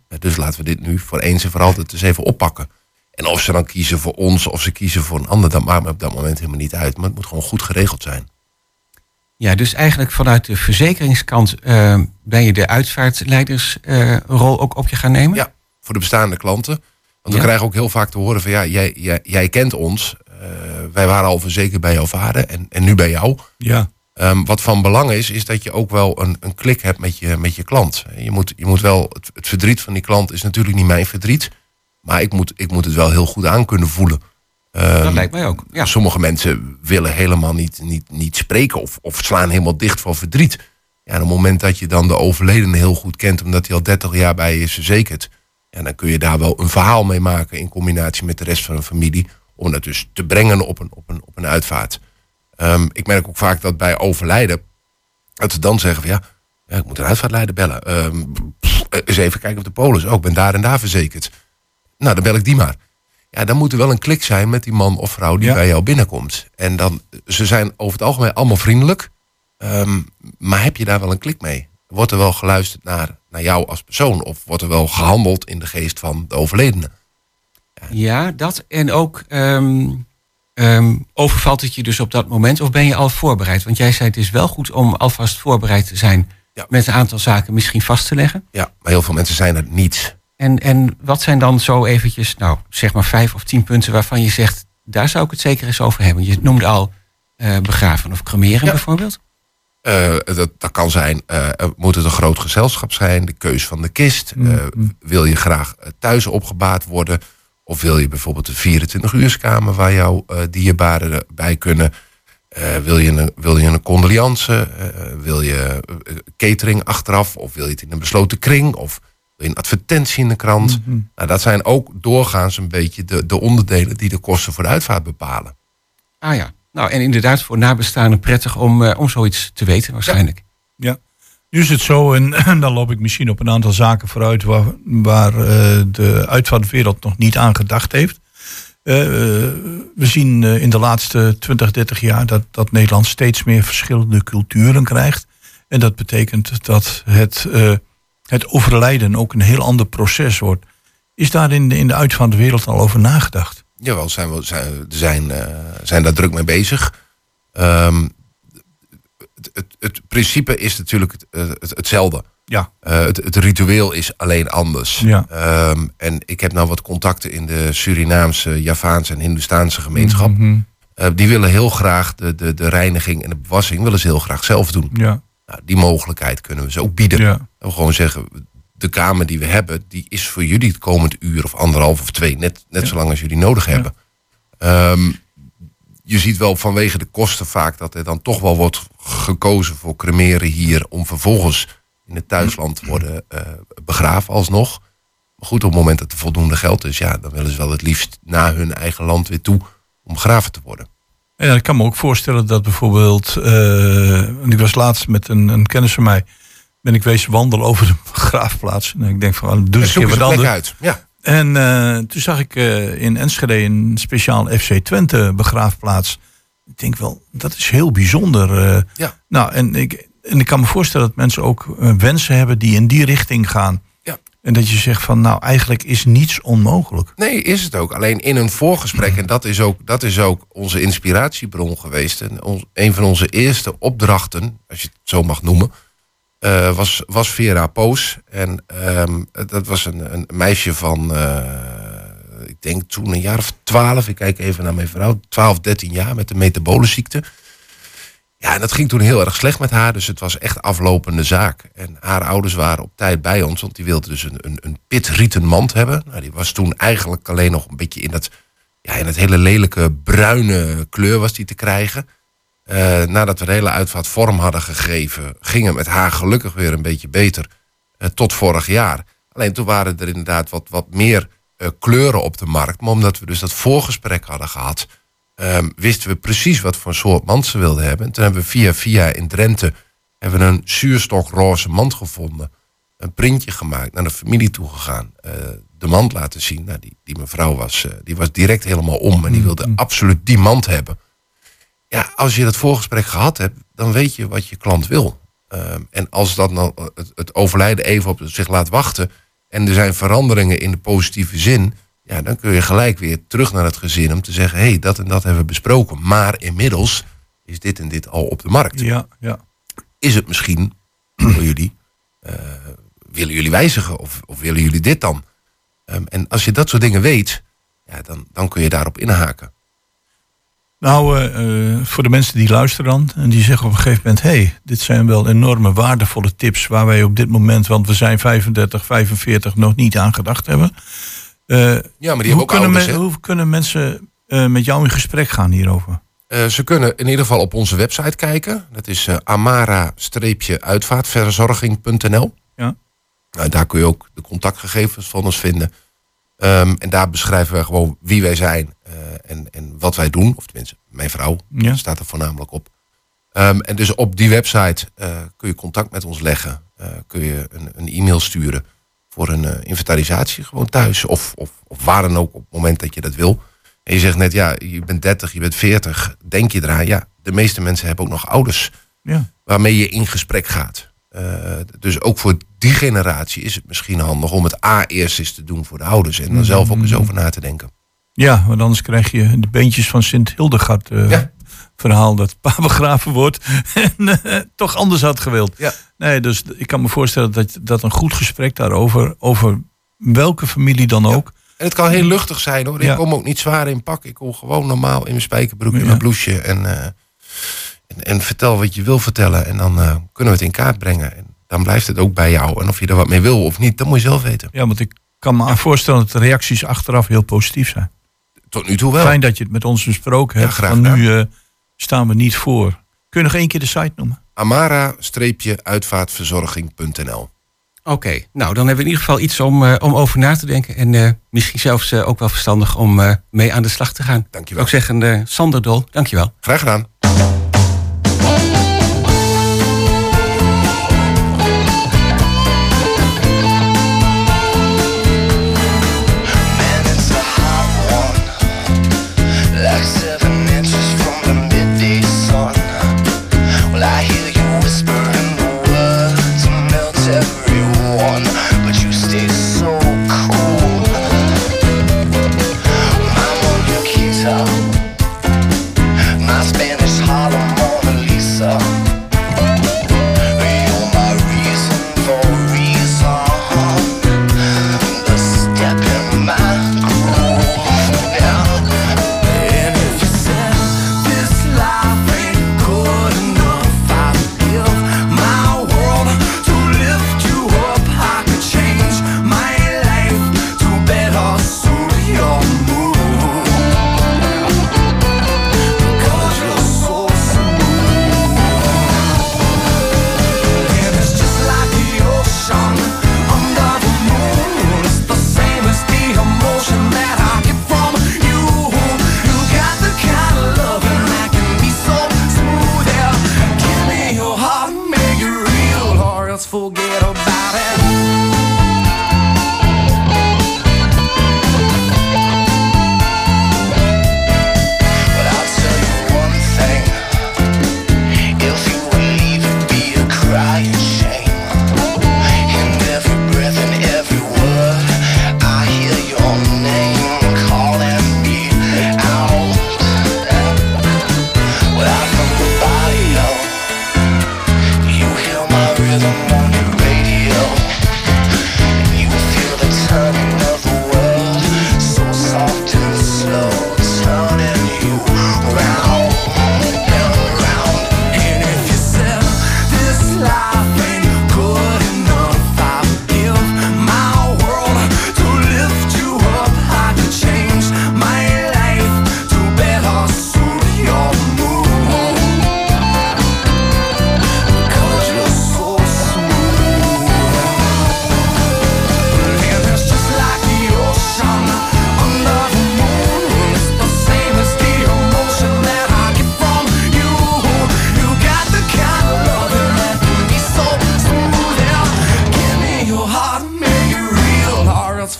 J: Eh, Dus laten we dit nu voor eens en voor altijd eens even oppakken. En of ze dan kiezen voor ons of ze kiezen voor een ander, dat maakt me op dat moment helemaal niet uit. Maar het moet gewoon goed geregeld zijn.
F: Ja, dus eigenlijk vanuit de verzekeringskant eh, ben je de uitvaartleidersrol ook op je gaan nemen?
J: Ja, voor de bestaande klanten. Want we krijgen ook heel vaak te horen van ja, jij, jij, jij kent ons. Eh, wij waren al verzekerd bij jouw vader en, en nu bij jou.
G: Ja.
J: Ehm, wat van belang is, is dat je ook wel een, een klik hebt met je, met je klant. Je moet, je moet wel, het, het verdriet van die klant is natuurlijk niet mijn verdriet. Maar ik moet, ik moet het wel heel goed aan kunnen voelen. Ehm,
F: Dat lijkt mij ook. Ja.
J: Sommige mensen willen helemaal niet, niet, niet spreken of, of slaan helemaal dicht van verdriet. Ja, en op het moment dat je dan de overledene heel goed kent, omdat hij al 30 jaar bij je is verzekerd, ja, dan kun je daar wel een verhaal mee maken in combinatie met de rest van de familie. Om dat dus te brengen op een, op een, op een uitvaart. Ehm, ik merk ook vaak dat bij overlijden, dat ze dan zeggen van ja, ja ik moet een uitvaartleider bellen. Pff, eens even kijken op de polis. Oh, ik ben daar en daar verzekerd. Nou, dan bel ik die maar. Ja, dan moet er wel een klik zijn met die man of vrouw die
G: Ja.
J: bij jou binnenkomt. En dan, ze zijn over het algemeen allemaal vriendelijk. Ehm, maar heb je daar wel een klik mee? Wordt er wel geluisterd naar, naar jou als persoon? Of wordt er wel gehandeld in de geest van de overledene?
F: Ja, dat. En ook ehm, ehm, overvalt het je dus op dat moment of ben je al voorbereid? Want jij zei het is wel goed om alvast voorbereid te zijn
J: Ja.
F: met een aantal zaken misschien vast te leggen.
J: Ja, maar heel veel mensen zijn het niet.
F: En, en wat zijn dan zo eventjes, nou zeg maar vijf of tien punten waarvan je zegt, daar zou ik het zeker eens over hebben. Je noemde al eh, begraven of cremeren
J: Ja.
F: bijvoorbeeld.
J: Eh, dat, dat kan zijn, eh, moet het een groot gezelschap zijn, de keus van de kist.
G: Mm.
J: wil je graag thuis opgebaard worden? Of wil je bijvoorbeeld een 24-uurskamer waar jouw eh dierbaren bij kunnen? Eh, wil, je een, wil je een condoliance? Eh, wil je catering achteraf? Of wil je het in een besloten kring? Of wil je een advertentie in de krant?
G: Mhm.
J: Nou, dat zijn ook doorgaans een beetje de, de onderdelen die de kosten voor de uitvaart bepalen.
F: Ah ja. Nou, en inderdaad voor nabestaanden prettig om, eh, om zoiets te weten waarschijnlijk.
G: Ja. Nu is het zo, en dan loop ik misschien op een aantal zaken vooruit waar, waar eh, de uitvaartwereld nog niet aan gedacht heeft. Eh, eh, we zien in de laatste 20, 30 jaar dat, dat Nederland steeds meer verschillende culturen krijgt. En dat betekent dat het, het overlijden ook een heel ander proces wordt. Is daar in de, in de uitvaartwereld al over nagedacht?
J: Jawel, zijn we zijn, zijn, zijn daar druk mee bezig. Ehm, het, het, principe is natuurlijk het, eh, het, hetzelfde.
G: Ja.
J: Eh, het, het ritueel is alleen anders.
G: Ja.
J: Ehm, en ik heb nou wat contacten in de Surinaamse, Javaanse en Hindoestaanse gemeenschap.
G: Mhm.
J: Eh, die willen heel graag de, de, de reiniging en de bewassing willen ze heel graag zelf doen.
G: Ja.
J: Nou, die mogelijkheid kunnen we ze ook bieden.
G: Ja.
J: We gewoon zeggen, de kamer die we hebben, die is voor jullie het komend uur of anderhalf of twee, net, net zolang als jullie nodig hebben. Ehm, je ziet wel vanwege de kosten vaak dat er dan toch wel wordt gekozen voor cremeren hier om vervolgens in het thuisland te worden eh, begraven alsnog. Maar goed, op het moment dat er voldoende geld is, ja, dan willen ze wel het liefst naar hun eigen land weer toe om begraven te worden.
G: Ja, ik kan me ook voorstellen dat bijvoorbeeld, want ik was laatst met een, een kennis van mij, ben ik wezen wandelen over de begraafplaats. En ik denk van, doe eens een keer wat anders.
J: uit. Ja.
G: En eh, toen zag ik in Enschede een speciaal FC Twente begraafplaats. Ik denk wel, dat is heel bijzonder. eh.
J: Ja.
G: Nou, en ik, en ik kan me voorstellen dat mensen ook eh, wensen hebben die in die richting gaan.
J: Ja.
G: En dat je zegt van, nou, eigenlijk is niets onmogelijk.
J: Nee, is het ook. Alleen in een voorgesprek, en dat is ook, dat is ook onze inspiratiebron geweest. En ons, een van onze eerste opdrachten, als je het zo mag noemen, eh, was, was Vera Poos. En ehm, dat was een, een meisje van, denk toen een jaar of twaalf. Ik kijk even naar mijn vrouw, 12, 13 jaar met de metabolenziekte. Ja, en dat ging toen heel erg slecht met haar. Dus het was echt aflopende zaak. En haar ouders waren op tijd bij ons. Want die wilden dus een, een, een pitrieten mand hebben. Nou, die was toen eigenlijk alleen nog een beetje in dat... Ja, in het hele lelijke bruine kleur was die te krijgen. Eh, nadat we de hele uitvaart vorm hadden gegeven... ging het met haar gelukkig weer een beetje beter. eh, tot vorig jaar. Alleen toen waren er inderdaad wat, wat meer eh, kleuren op de markt. Maar omdat we dus dat voorgesprek hadden gehad... Ehm, wisten we precies wat voor soort mand ze wilden hebben. En toen hebben we via via in Drenthe hebben we een zuurstokroze mand gevonden. Een printje gemaakt, naar de familie toegegaan. eh de mand laten zien. Nou, die, die mevrouw was, eh, die was direct helemaal om. En die wilde absoluut die mand hebben. Ja, als je dat voorgesprek gehad hebt, dan weet je wat je klant wil. Ehm, en als dat nou, het, het overlijden even op zich laat wachten. En er zijn veranderingen in de positieve zin. Ja, dan kun je gelijk weer terug naar het gezin om te zeggen: hé, hey, dat en dat hebben we besproken. Maar inmiddels is dit en dit al op de markt.
G: Ja, ja.
J: Is het misschien voor jullie, eh, willen jullie wijzigen of, of willen jullie dit dan? Ehm, en als je dat soort dingen weet, ja, dan, dan kun je daarop inhaken.
G: Nou, eh, eh, voor de mensen die luisteren dan en die zeggen op een gegeven moment: hé, hey, dit zijn wel enorme waardevolle tips waar wij op dit moment, want we zijn 35, 45, nog niet aan gedacht hebben. Eh,
J: Ja, maar die hebben
G: hoe,
J: ook
G: kunnen
J: ouders,
G: men- hoe kunnen mensen met jou in gesprek gaan hierover?
J: Ze kunnen in ieder geval op onze website kijken. Dat is amara-uitvaartverzorging.nl.
G: Ja.
J: Nou, daar kun je ook de contactgegevens van ons vinden. Ehm, en daar beschrijven we gewoon wie wij zijn en, en wat wij doen. Of tenminste, mijn vrouw
G: Ja.
J: staat er voornamelijk op. Ehm, en dus op die website eh, kun je contact met ons leggen. Eh, kun je een, een e-mail sturen voor een eh, inventarisatie gewoon thuis. Of, of, of waar dan ook op het moment dat je dat wil. En je zegt net, ja, je bent 30, je bent 40. Denk je eraan? Ja, de meeste mensen hebben ook nog ouders
G: Ja.
J: waarmee je in gesprek gaat. Eh, dus ook voor die generatie is het misschien handig om het A eerst eens te doen voor de ouders. En dan zelf ook eens over na te denken.
G: Ja, want anders krijg je de beentjes van Sint Hildegard eh,
J: Ja.
G: verhaal dat pa begraven wordt en eh, toch anders had gewild.
J: Ja.
G: Nee, dus ik kan me voorstellen dat, dat een goed gesprek daarover, over welke familie dan ook,
K: En het kan heel luchtig zijn hoor. Ik
G: Ja.
K: kom ook niet zwaar in pak. Ik kom gewoon normaal in mijn spijkerbroek, in mijn blouseje. En, eh, en, en vertel wat je wil vertellen. En dan kunnen we het in kaart brengen. En dan blijft het ook bij jou. En of je er wat mee wil of niet, dat moet je zelf weten.
G: Ja, want ik kan me voorstellen dat de reacties achteraf heel positief zijn.
K: Tot nu toe wel.
G: Fijn dat je het met ons besproken
K: Ja,
G: hebt.
K: graag
G: Van nu eh, staan we niet voor. Kun je nog één keer de site noemen?
K: Amara-uitvaartverzorging.nl
F: Oké, nou dan hebben we in ieder geval iets om, eh, om over na te denken. En eh, misschien zelfs eh, ook wel verstandig om eh, mee aan de slag te gaan.
K: Dankjewel.
F: Ik zeggen, eh, Sander Dol, dankjewel.
K: Graag gedaan.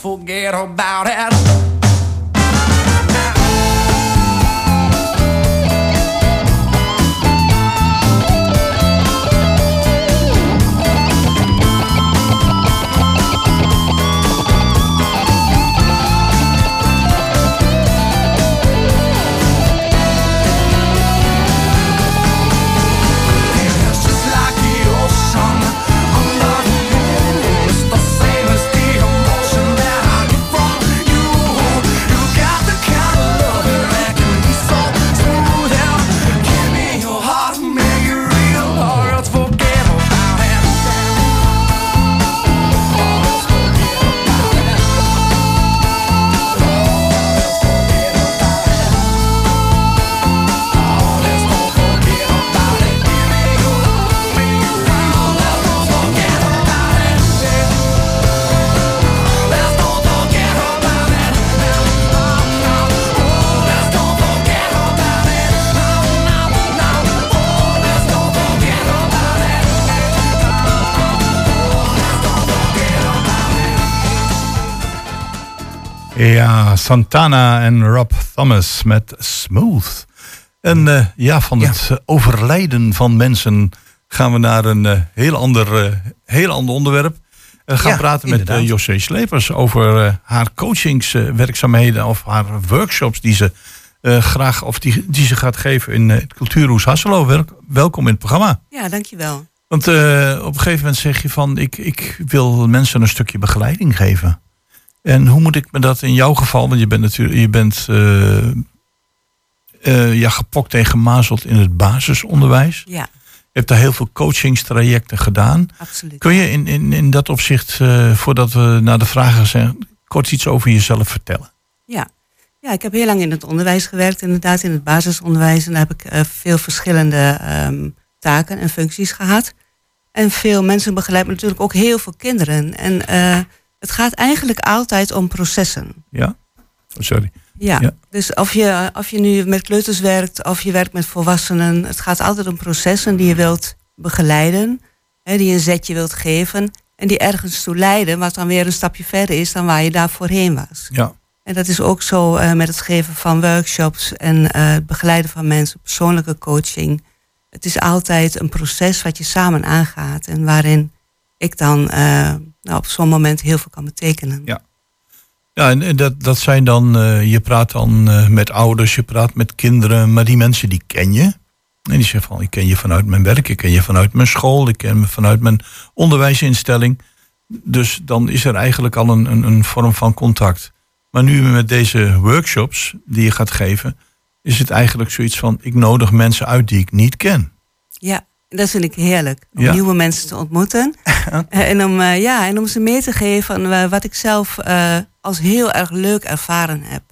L: Forget about it
G: Ja, Santana en Rob Thomas met Smooth. En eh, ja, van het eh, overlijden van mensen gaan we naar een eh, heel, ander, heel ander onderwerp. We gaan
E: Ja,
G: praten met
E: inderdaad.
G: José Slepers over haar coachingswerkzaamheden of haar workshops die ze graag of die, die ze gaat geven in het Cultuurhoes Hasselo. Wel- welkom in het programma.
M: Ja, dankjewel.
G: Want op een gegeven moment zeg je van ik, ik wil mensen een stukje begeleiding geven. En hoe moet ik me dat in jouw geval, want je bent natuurlijk, je bent eh, eh, ja, gepokt en gemazeld in het basisonderwijs.
M: Ja,
G: Je hebt daar heel veel coachingstrajecten gedaan.
M: absoluut.
G: Kun je in, in, in dat opzicht, eh, voordat we naar de vragen zijn, kort iets over jezelf vertellen?
M: Ja. ja, ik heb heel lang in het onderwijs gewerkt, inderdaad, in het basisonderwijs. En daar heb ik veel verschillende ehm, taken en functies gehad. En veel mensen begeleid, maar natuurlijk ook heel veel kinderen. En het gaat eigenlijk altijd om processen.
G: Ja? Sorry.
M: Ja,
G: Ja.
M: dus of je, of je nu met kleuters werkt of je werkt met volwassenen, het gaat altijd om processen die je wilt begeleiden, hè, die een zetje wilt geven en die ergens toe leiden, wat dan weer een stapje verder is dan waar je daar voorheen was.
G: Ja.
M: En dat is ook zo eh, met het geven van workshops en eh, het begeleiden van mensen, persoonlijke coaching. Het is altijd een proces wat je samen aangaat en waarin ik dan eh, nou, op zo'n moment heel veel kan betekenen.
G: Ja. Ja, en dat, dat zijn dan, eh, je praat dan eh, met ouders, je praat met kinderen, maar die mensen die ken je. En die zeggen van, ik ken je vanuit mijn werk, ik ken je vanuit mijn school, ik ken je vanuit mijn onderwijsinstelling. Dus dan is er eigenlijk al een, een, een vorm van contact. Maar nu met deze workshops die je gaat geven, is het eigenlijk zoiets van, ik nodig mensen uit die ik niet ken.
M: Ja, dat vind ik heerlijk. Om
G: Ja.
M: nieuwe mensen te ontmoeten. Eh, en, om, eh, ja, en om ze mee te geven aan eh, wat ik zelf als heel erg leuk ervaren heb.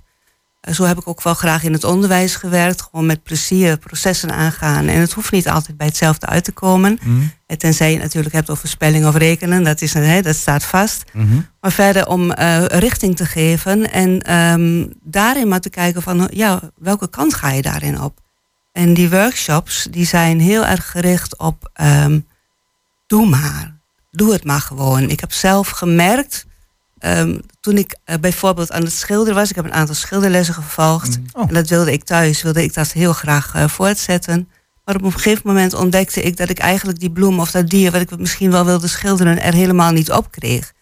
M: Zo heb ik ook wel graag in het onderwijs gewerkt. Gewoon met plezier processen aangaan. En het hoeft niet altijd bij hetzelfde uit te komen. Eh, Tenzij je het natuurlijk hebt over spelling of rekenen. Dat, is, hè, dat staat vast. Maar verder om richting te geven. En ehm, daarin maar te kijken van ja, welke kant ga je daarin op? En die workshops die zijn heel erg gericht op ehm, doe maar. Doe het maar gewoon. Ik heb zelf gemerkt, ehm, toen ik eh, bijvoorbeeld aan het schilderen was, ik heb een aantal schilderlessen gevolgd.
E: Oh.
M: En dat wilde ik thuis, wilde ik dat heel graag eh, voortzetten. Maar op een gegeven moment ontdekte ik dat ik eigenlijk die bloem of dat dier wat ik misschien wel wilde schilderen er helemaal niet op kreeg.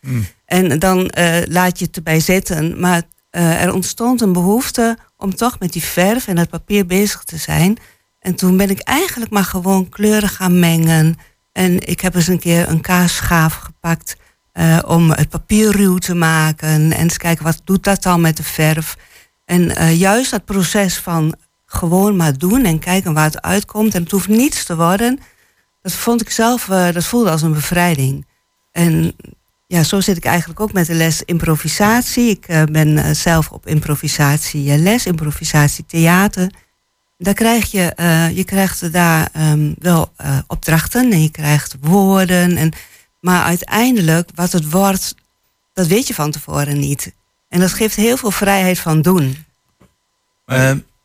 M: En dan eh, laat je het erbij zitten. Maar er ontstond een behoefte om toch met die verf en het papier bezig te zijn. En toen ben ik eigenlijk maar gewoon kleuren gaan mengen. En ik heb eens een keer een kaasschaaf gepakt eh, om het papier ruw te maken. En eens kijken wat doet dat dan met de verf. En eh, juist dat proces van gewoon maar doen en kijken waar het uitkomt. En het hoeft niets te worden. Dat vond ik zelf, eh, dat voelde als een bevrijding. En ja, zo zit ik eigenlijk ook met de les improvisatie. Ik eh, ben eh, zelf op improvisatie eh, les, improvisatie theater. Daar krijg je, je krijgt daar ehm, wel opdrachten en je krijgt woorden. En, maar uiteindelijk, wat het wordt, dat weet je van tevoren niet. En dat geeft heel veel vrijheid van doen.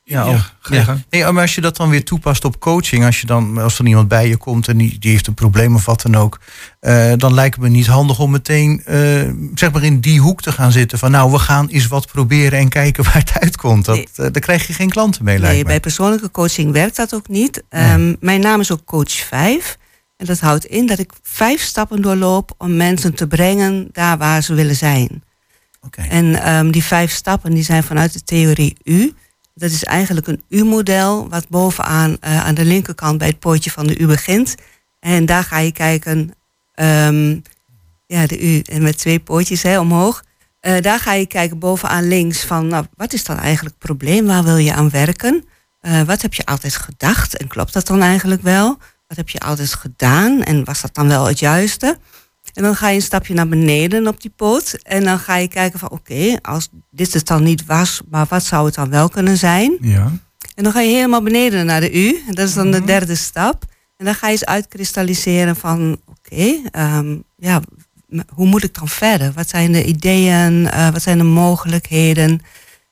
E: Ja,
G: Ja,
E: of-
G: ga je
E: ja.
G: gang.
E: Nee, maar als je dat dan weer toepast op coaching, als, je dan, als er iemand bij je komt en die, die heeft een probleem of wat dan ook, eh, dan lijkt het me niet handig om meteen eh, zeg maar in die hoek te gaan zitten van nou, we gaan eens wat proberen en kijken waar het uitkomt. Dat,
M: Nee.
E: eh, daar krijg je geen klanten mee, lijkt
M: Nee,
E: me.
M: bij persoonlijke coaching werkt dat ook niet. Ehm, Mijn naam is ook coach 5. En dat houdt in dat ik vijf stappen doorloop om mensen te brengen daar waar ze willen zijn.
E: Oké.
M: En ehm, die vijf stappen die zijn vanuit de theorie U. Dat is eigenlijk een U-model, wat bovenaan eh, aan de linkerkant bij het pootje van de U begint. En daar ga je kijken, ehm, ja, de U en met twee pootjes hè, omhoog. Eh, daar ga je kijken bovenaan links van, nou, wat is dan eigenlijk het probleem? Waar wil je aan werken? Eh, wat heb je altijd gedacht? En klopt dat dan eigenlijk wel? Wat heb je altijd gedaan? En was dat dan wel het juiste? En dan ga je een stapje naar beneden op die poot. En dan ga je kijken van oké, als dit het dan niet was, maar wat zou het dan wel kunnen zijn?
G: Ja.
M: En dan ga je helemaal beneden naar de U. En dat is dan de derde stap. En dan ga je eens uitkristalliseren van oké, ehm, ja, hoe moet ik dan verder? Wat zijn de ideeën? Eh, wat zijn de mogelijkheden?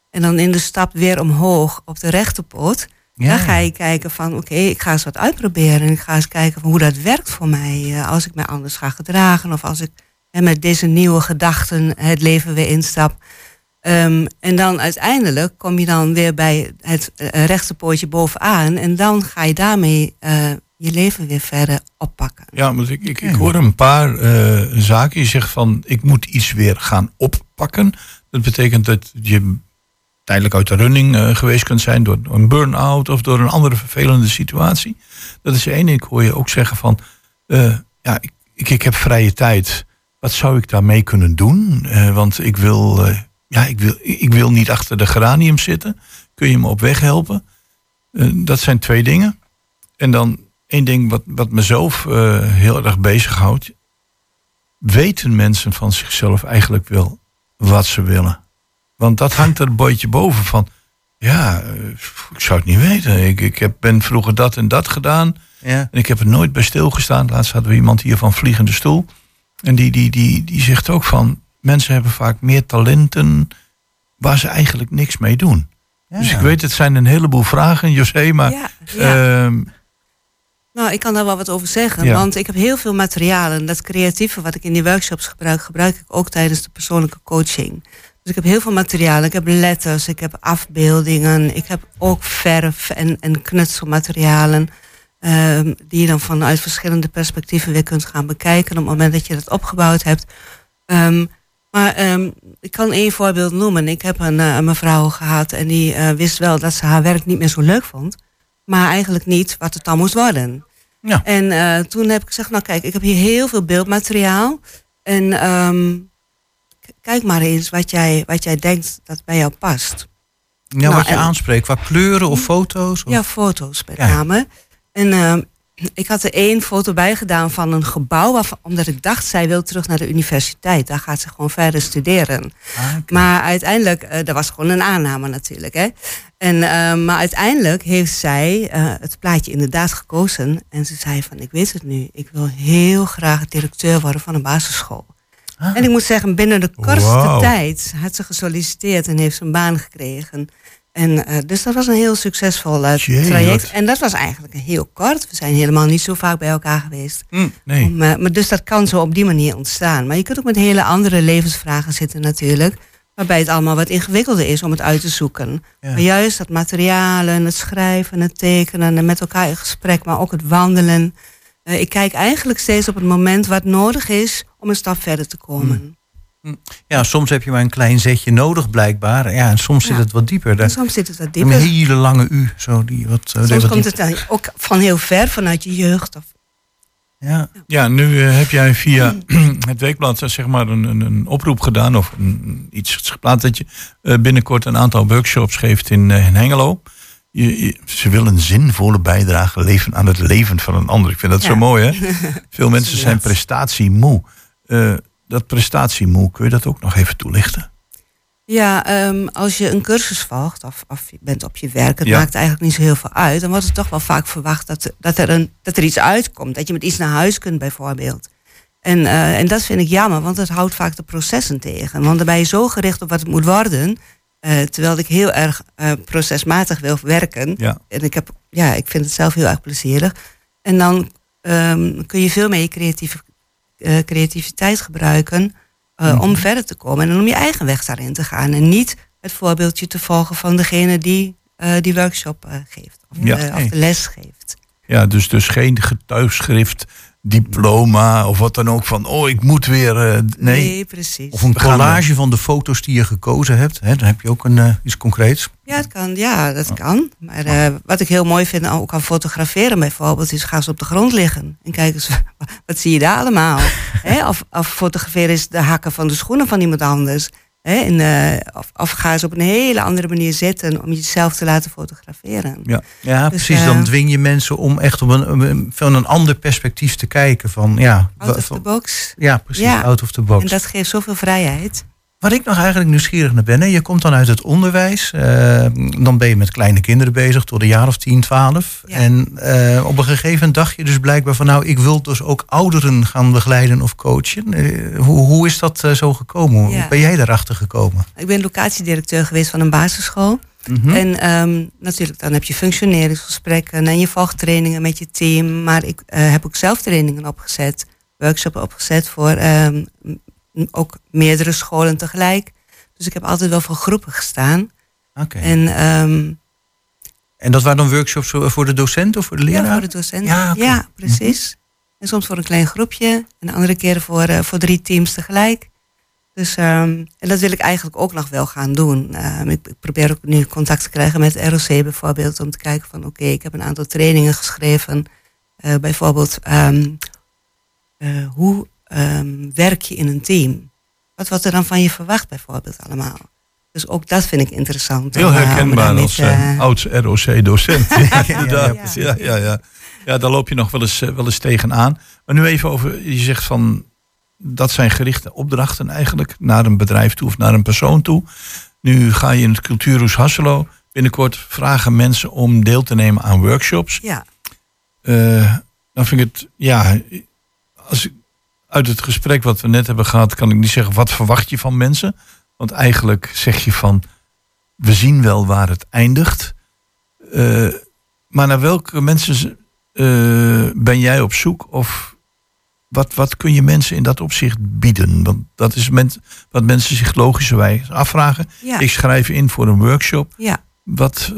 M: En dan in de stap weer omhoog op de rechterpoot.
E: Ja,
M: dan ga je kijken van oké, ik ga eens wat uitproberen. Ik ga eens kijken van hoe dat werkt voor mij. eh, als ik mij anders ga gedragen. Of als ik hè, met deze nieuwe gedachten het leven weer instap. Ehm, en dan uiteindelijk kom je dan weer bij het eh, rechterpootje bovenaan. En dan ga je daarmee eh, je leven weer verder oppakken.
G: Ja, maar ik, ik, ik hoor een paar eh, zaken. Je zegt van, ik moet iets weer gaan oppakken. Dat betekent dat je tijdelijk uit de running eh, geweest kunt zijn... door een burn-out of door een andere vervelende situatie. Dat is één. Ik hoor je ook zeggen van, eh, ja, ik, ik, ik heb vrije tijd. wat zou ik daarmee kunnen doen? Eh, want ik wil, ja, ik, wil, ik wil niet achter de geranium zitten. Kun je me op weg helpen? Dat zijn twee dingen. En dan één ding wat, wat mezelf heel erg bezighoudt. Weten mensen van zichzelf eigenlijk wel wat ze willen? Want dat hangt er een beetje boven van. Ja, eh, ik zou het niet weten. Ik, ik heb, ben vroeger dat en dat gedaan.
E: Ja.
G: En ik heb er nooit bij stilgestaan. Laatst hadden we iemand hier van Vliegende Stoel. En die, die, die, die zegt ook van... mensen hebben vaak meer talenten waar ze eigenlijk niks mee doen. Dus ik weet, het zijn een heleboel vragen, José, maar...
M: Ja, ja.
G: ehm,
M: Nou, ik kan daar wel wat over zeggen.
G: Ja.
M: Want ik heb heel veel materialen. Dat creatieve wat ik in die workshops gebruik, gebruik ik ook tijdens de persoonlijke coaching. Dus ik heb heel veel materialen. Ik heb letters, ik heb afbeeldingen, ik heb ook verf en, en knutselmaterialen. ehm, die je dan vanuit verschillende perspectieven weer kunt gaan bekijken op het moment dat je dat opgebouwd hebt. Ehm, maar ehm, ik kan één voorbeeld noemen. Ik heb een, eh, een mevrouw gehad en die eh, wist wel dat ze haar werk niet meer zo leuk vond. Maar eigenlijk niet wat het dan moest worden.
E: Ja.
M: En eh, toen heb ik gezegd, nou kijk, ik heb hier heel veel beeldmateriaal. En kijk maar eens wat jij, wat jij denkt dat bij jou past.
E: Ja,
M: Nou,
E: wat je
M: en-
E: aanspreekt, qua kleuren of foto's? Of?
M: Ja, foto's met
E: Ja.
M: name. En ehm, ik had er één foto bij gedaan van een gebouw, waarvan, omdat ik dacht, zij wil terug naar de universiteit. Daar gaat ze gewoon verder studeren.
E: Ah.
M: Maar uiteindelijk, eh, dat was gewoon een aanname natuurlijk. Hè? En, eh, maar uiteindelijk heeft zij eh, het plaatje inderdaad gekozen. En ze zei van, ik weet het nu, ik wil heel graag directeur worden van een basisschool. En ik moet zeggen, binnen de kortste tijd had ze gesolliciteerd en heeft ze een baan gekregen. En, eh, dus dat was een heel succesvol eh,
G: Jee,
M: traject.
G: wat-
M: En dat was eigenlijk heel kort. We zijn helemaal niet zo vaak bij elkaar geweest.
E: Hm,
G: nee.
M: Om, eh, maar dus dat kan zo op die manier ontstaan. Maar je kunt ook met hele andere levensvragen zitten natuurlijk. Waarbij het allemaal wat ingewikkelder is om het uit te zoeken.
E: Ja.
M: Maar juist dat materialen, het schrijven, het tekenen... en met elkaar in gesprek, maar ook het wandelen. Eh, ik kijk eigenlijk steeds op het moment wat nodig is... om een stap verder te komen.
E: Ja, soms heb je maar een klein zetje nodig blijkbaar. Ja, en soms zit
M: Ja.
E: het wat dieper.
M: En soms zit het wat
E: een
M: dieper.
E: hele lange U. Zo, die wat, eh,
M: Soms
E: wat
M: komt het dan ook van heel ver, vanuit je jeugd. Of,
E: Ja.
G: Ja, nu eh, heb jij via het weekblad zeg maar een, een, een oproep gedaan of een, iets geplaatst dat je eh, binnenkort een aantal workshops geeft in, eh, in Hengelo. Je, je- ze willen een zinvolle bijdrage leveren aan het leven van een ander. Ik vind dat
M: Ja.
G: zo mooi, hè? Veel mensen zijn prestatiemoe. Eh dat prestatiemoe, kun je dat ook nog even toelichten?
M: Ja, ehm, als je een cursus volgt of, of je bent op je werk, het
G: Ja.
M: maakt eigenlijk niet zo heel veel uit. Dan wordt het toch wel vaak verwacht dat, dat, er, een, dat er iets uitkomt. Dat je met iets naar huis kunt bijvoorbeeld. En, eh, en dat vind ik jammer, want het houdt vaak de processen tegen. Want dan ben je zo gericht op wat het moet worden. Eh, terwijl ik heel erg eh, procesmatig wil werken.
G: Ja.
M: En ik, heb, ja, ik vind het zelf heel erg plezierig. En dan ehm, kun je veel meer je creatieve, eh, creativiteit gebruiken eh,
G: Mhm.
M: om verder te komen. En om je eigen weg daarin te gaan. En niet het voorbeeldje te volgen van degene die die workshop geeft. Of,
G: Ja.
M: of de les geeft.
G: Ja, dus, dus geen getuigschrift, diploma of wat dan ook van, oh, ik moet weer. eh, nee.
M: precies.
E: Of een
G: We gaan
E: collage van de foto's die je gekozen hebt. Hè, dan heb je ook een, eh, iets concreets.
M: Ja, het kan. Ja, dat kan. Maar eh, wat ik heel mooi vind, ook aan fotograferen bijvoorbeeld, is ga eens op de grond liggen. En kijk eens, wat zie je daar allemaal? Hè? Of, of fotograferen is de hakken van de schoenen van iemand anders. Hè? Eh, of ga eens op een hele andere manier zitten om jezelf te laten fotograferen.
G: Ja.
E: Ja,
M: Dus,
E: precies.
M: eh,
E: Dan dwing je mensen om echt op een, van een ander perspectief te kijken. Van, ja,
M: Out of
E: van-
M: the box.
E: ja, precies.
M: Ja.
E: Out of the box.
M: En dat geeft zoveel vrijheid.
E: Waar ik nog eigenlijk nieuwsgierig naar ben, hè, je komt dan uit het onderwijs. eh, dan ben je met kleine kinderen bezig tot een jaar of 10, 12.
M: Ja.
E: En eh, op een gegeven moment dacht je dus blijkbaar van nou, ik wil dus ook ouderen gaan begeleiden of coachen. Eh, hoe, hoe is dat zo gekomen? Hoe ben jij daarachter gekomen?
M: Ik ben locatiedirecteur geweest van een basisschool.
E: Mhm.
M: En ehm, natuurlijk, dan heb je functioneringsgesprekken en je volgt trainingen met je team. Maar ik heb ook zelf trainingen opgezet, workshops opgezet voor ehm, ook meerdere scholen tegelijk. Dus ik heb altijd wel voor groepen gestaan.
E: Oké.
M: En ehm,
E: En dat waren dan workshops voor de docent of voor de leraar?
M: ja, voor de docenten.
E: Ja,
M: Ja,
E: oké.
M: precies. En soms voor een klein groepje en andere keren voor, eh, voor drie teams tegelijk. Dus, ehm, en dat wil ik eigenlijk ook nog wel gaan doen. Ehm, ik, ik probeer ook nu contact te krijgen met ROC bijvoorbeeld. Om te kijken van oké, ik heb een aantal trainingen geschreven. Eh, bijvoorbeeld eh, hoe ehm, werk je in een team? Wat wordt er dan van je verwacht bijvoorbeeld allemaal? Dus ook dat vind ik interessant.
G: Heel
M: om, eh, om
G: herkenbaar als uh, oud-ROC-docent. Inderdaad.
M: ja.
G: Ja, ja, ja. ja, daar loop je nog wel eens, eh, wel eens tegenaan. Maar nu even over, je zegt van, dat zijn gerichte opdrachten eigenlijk naar een bedrijf toe of naar een persoon toe. Nu ga je in het Cultuurhuis Hasselo. Binnenkort vragen mensen om deel te nemen aan workshops.
M: Ja.
G: Eh, dan vind ik het, ja, als ik, uit het gesprek wat we net hebben gehad, kan ik niet zeggen wat verwacht je van mensen. Want eigenlijk zeg je van, we zien wel waar het eindigt. Eh, maar naar welke mensen eh, ben jij op zoek? Of wat, wat kun je mensen in dat opzicht bieden? Want dat is men, wat mensen zich logischerwijs afvragen.
M: Ja.
G: Ik schrijf in voor een workshop.
M: Ja.
G: Wat,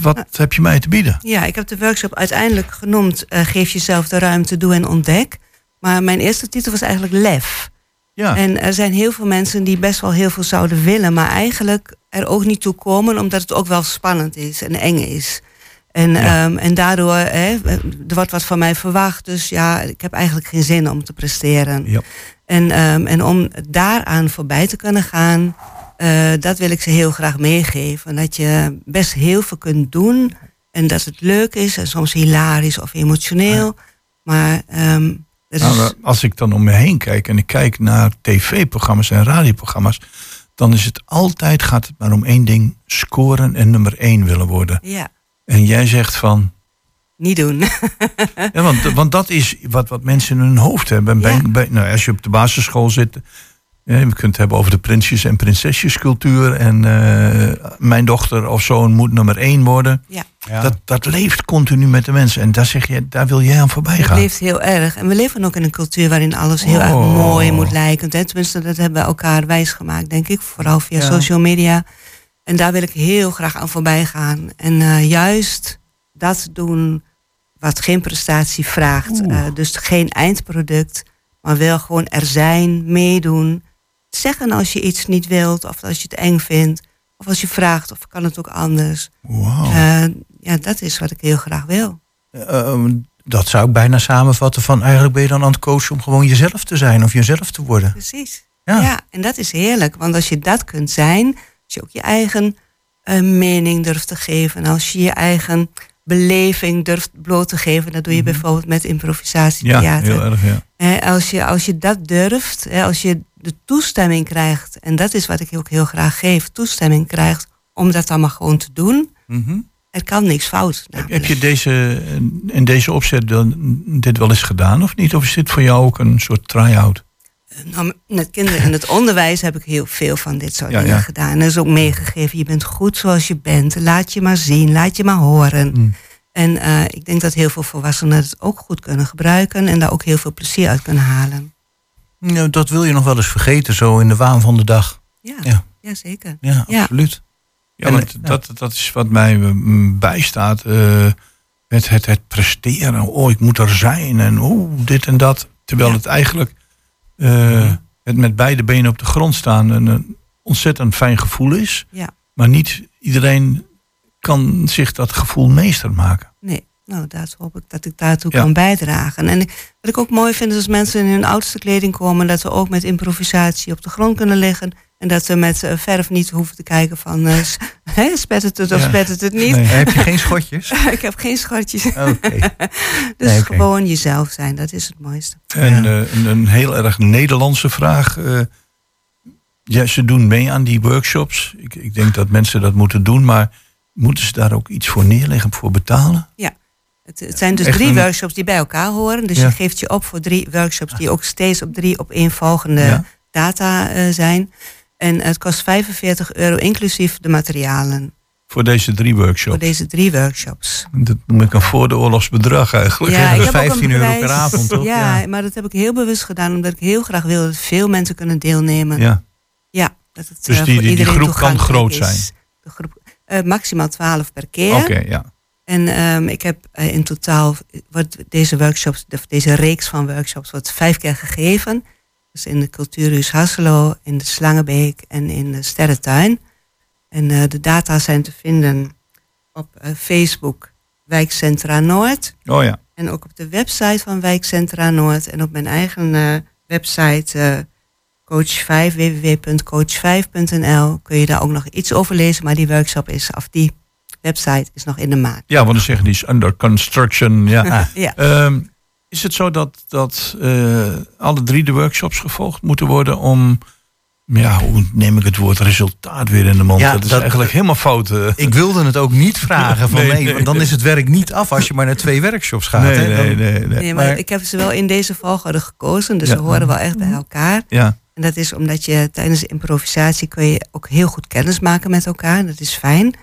G: wat heb je mij te bieden?
M: Ja, ik heb de workshop uiteindelijk genoemd eh, Geef jezelf de ruimte, doe en ontdek. Maar mijn eerste titel was eigenlijk Lef.
G: Ja.
M: En er zijn heel veel mensen die best wel heel veel zouden willen, maar eigenlijk er ook niet toe komen, omdat het ook wel spannend is en eng is. En, ehm, en daardoor, hè, er wordt wat van mij verwacht, dus ja, ik heb eigenlijk geen zin om te presteren.
G: Ja.
M: En, ehm, en om daaraan voorbij te kunnen gaan, eh, dat wil ik ze heel graag meegeven. Dat je best heel veel kunt doen en dat het leuk is en soms hilarisch of emotioneel. Maar ehm, is,
G: Nou, als ik dan om me heen kijk en ik kijk naar tv-programma's en radioprogramma's, dan is het altijd, gaat het maar om één ding, scoren en nummer één willen worden.
M: ja,
G: En jij zegt van,
M: niet doen.
G: ja, want, want dat is wat, wat mensen in hun hoofd hebben. Bij, bij, nou, als je op de basisschool zit, ja, je kunt het hebben over de prinsjes- en prinsesjescultuur en eh, mijn dochter of zoon moet nummer één worden.
M: Ja.
G: Dat, dat leeft continu met de mensen en daar, zeg je, daar wil jij aan voorbij
M: Het
G: gaan.
M: leeft heel erg. En we leven ook in een cultuur waarin alles heel erg
G: Oh.
M: mooi moet lijken. Tenminste, dat hebben we elkaar wijsgemaakt, denk ik. Vooral via
G: Ja.
M: social media. En daar wil ik heel graag aan voorbij gaan. En eh, juist dat doen wat geen prestatie vraagt. Eh, dus geen eindproduct, maar wel gewoon er zijn, meedoen. Zeggen als je iets niet wilt, of als je het eng vindt. Of als je vraagt, of kan het ook anders. Eh, ja, dat is wat ik heel graag wil.
E: Ehm, dat zou ik bijna samenvatten van eigenlijk ben je dan aan het coachen om gewoon jezelf te zijn of jezelf te worden.
M: Precies.
E: Ja.
M: Ja. en dat is heerlijk. Want als je dat kunt zijn, als je ook je eigen eh, mening durft te geven, als je je eigen beleving durft bloot te geven, dat doe je bijvoorbeeld met
G: Ja,
M: improvisatietheater.
G: heel erg, ja.
M: Als, je, als je dat durft, als je de toestemming krijgt, en dat is wat ik ook heel graag geef, toestemming krijgt om dat allemaal gewoon te doen,
G: Mhm.
M: er kan niks fout.
G: Heb je deze, in deze opzet dan dit wel eens gedaan of niet? Of is dit voor jou ook een soort try-out?
M: Nou, met kinderen in het onderwijs heb ik heel veel van dit soort
G: Ja,
M: dingen
G: ja.
M: gedaan. En er is ook meegegeven, je bent goed zoals je bent. Laat je maar zien, laat je maar horen.
G: Mm.
M: En eh, ik denk dat heel veel volwassenen het ook goed kunnen gebruiken... en daar ook heel veel plezier uit kunnen halen.
E: Nou, dat wil je nog wel eens vergeten, zo in de waan van de dag.
M: Ja,
E: Ja.
M: ja. zeker.
E: Ja, absoluut.
G: Ja,
E: En,
G: want
E: ja.
G: dat, dat is wat mij mm, bijstaat. eh, het, het, het presteren. Oh, ik moet er zijn. En oh, dit en dat. Terwijl
M: Ja.
G: het eigenlijk eh, het met beide benen op de grond staan een, een ontzettend fijn gevoel is.
M: Ja.
G: Maar niet iedereen kan zich dat gevoel meester maken.
M: Nee, nou, dat hoop ik dat ik daartoe
G: Ja.
M: kan bijdragen. En ik- wat ik ook mooi vind is als mensen in hun oudste kleding komen... dat we ook met improvisatie op de grond kunnen liggen... en dat we met eh, verf niet hoeven te kijken van... eh, spet het het of
G: Ja.
M: spet het het niet.
G: Nee.
E: Heb je geen schotjes?
M: ik heb geen schotjes.
E: Oké.
M: Dus
E: Nee,
M: gewoon jezelf zijn, dat is het mooiste.
G: En eh, een, een heel erg Nederlandse vraag. eh, ja, ze doen mee aan die workshops. Ik, ik denk dat mensen dat moeten doen, maar moeten ze daar ook iets voor neerleggen, voor betalen?
M: Het, het zijn dus
G: Echt
M: drie
G: een-
M: workshops die bij elkaar horen. Dus je geeft je op voor drie workshops die ook steeds op drie opeenvolgende
G: Ja.
M: data eh, zijn. En het kost 45 euro inclusief de materialen
G: Voor deze drie workshops.
M: voor deze drie workshops.
G: Dat noem ik een voor de oorlogsbedrag eigenlijk.
E: Ja,
M: ik heb ook een
E: 15 euro per avond, toch?
M: Ja,
E: Ja.
M: maar dat heb ik heel bewust gedaan, omdat ik heel graag wil dat veel mensen kunnen deelnemen.
G: Ja.
M: Ja, dat het,
G: Dus
M: eh,
G: die- groep kan groot
M: is.
G: zijn?
M: De groep, eh, maximaal 12 per keer.
G: Oké, ja.
M: En ehm, ik heb eh, in totaal, wordt deze workshops, de- deze reeks van workshops, wordt vijf keer gegeven. Dus in de Cultuurhuis Hasselo, in de Slangenbeek en in de Sterrentuin. En eh, de data zijn te vinden op eh, Facebook Wijkcentra Noord.
G: Oh ja.
M: En ook op de website van Wijkcentra Noord. En op mijn eigen website eh, coach5, www.coach5.nl kun je daar ook nog iets over lezen. Maar die workshop is, of die website is nog in de maak.
G: Ja, want dan zeggen die is under construction. Ja.
M: Ja.
G: Ehm, is het zo dat, dat eh, alle drie de workshops gevolgd moeten worden om, ja, hoe neem ik het woord, resultaat weer in de mond?
E: Ja,
G: dat is
E: dat-
G: eigenlijk helemaal fout. eh.
E: Ik wilde het ook niet vragen van
G: Nee,
E: nee,
G: nee.
E: want dan is het werk niet af als je maar naar twee workshops gaat.
G: Nee,
E: hè?
G: nee,
E: Dan-
G: nee, nee.
M: Nee, maar, ik heb ze wel in deze volgorde gekozen. Dus
G: Ja.
M: ze horen wel echt bij elkaar.
G: Ja,
M: En dat is omdat je tijdens de improvisatie kun je ook heel goed kennis maken met elkaar. Dat is fijn.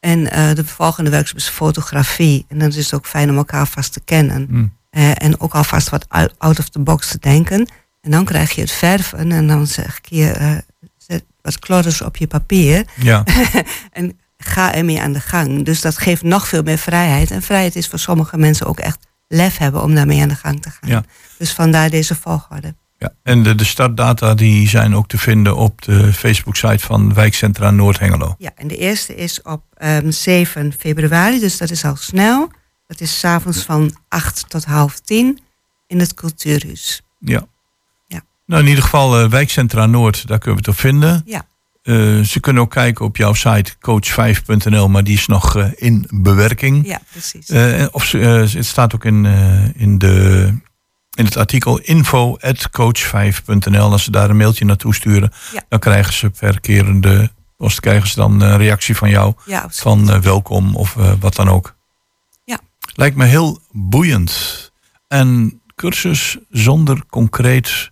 M: En eh, de volgende workshop is fotografie. En dan is het ook fijn om elkaar vast te kennen.
G: Mm.
M: Eh, en ook alvast wat out- out of the box te denken. En dan krijg je het verven. En dan zeg ik je, eh, zet wat klodders op je papier.
G: ja.
M: En ga ermee aan de gang. Dus dat geeft nog veel meer vrijheid. En vrijheid is voor sommige mensen ook echt lef hebben om daarmee aan de gang te gaan.
G: Ja.
M: Dus vandaar deze volgorde.
G: Ja. En de, de startdata die zijn ook te vinden op de Facebook-site van Wijkcentra Noord-Hengelo.
M: Ja, en de eerste is op ehm, 7 februari, dus dat is al snel. Dat is s'avonds van 8 tot half 10 in het Cultuurhuis.
G: Ja.
M: Ja.
G: Nou, in ieder geval eh, Wijkcentra Noord, daar kunnen we het op vinden.
M: Ja.
G: Eh, ze kunnen ook kijken op jouw site coach5.nl, maar die is nog eh, in bewerking.
M: Ja, precies.
G: Of ze, het staat ook in, in, de, in het artikel info.coach5.nl. Als ze daar een mailtje naartoe sturen,
M: Ja.
G: dan krijgen ze per kerende post krijgen ze dan een reactie van jou.
M: Ja,
G: van eh, welkom of eh, wat dan ook.
M: Ja.
G: Lijkt me heel boeiend. En cursus zonder concreet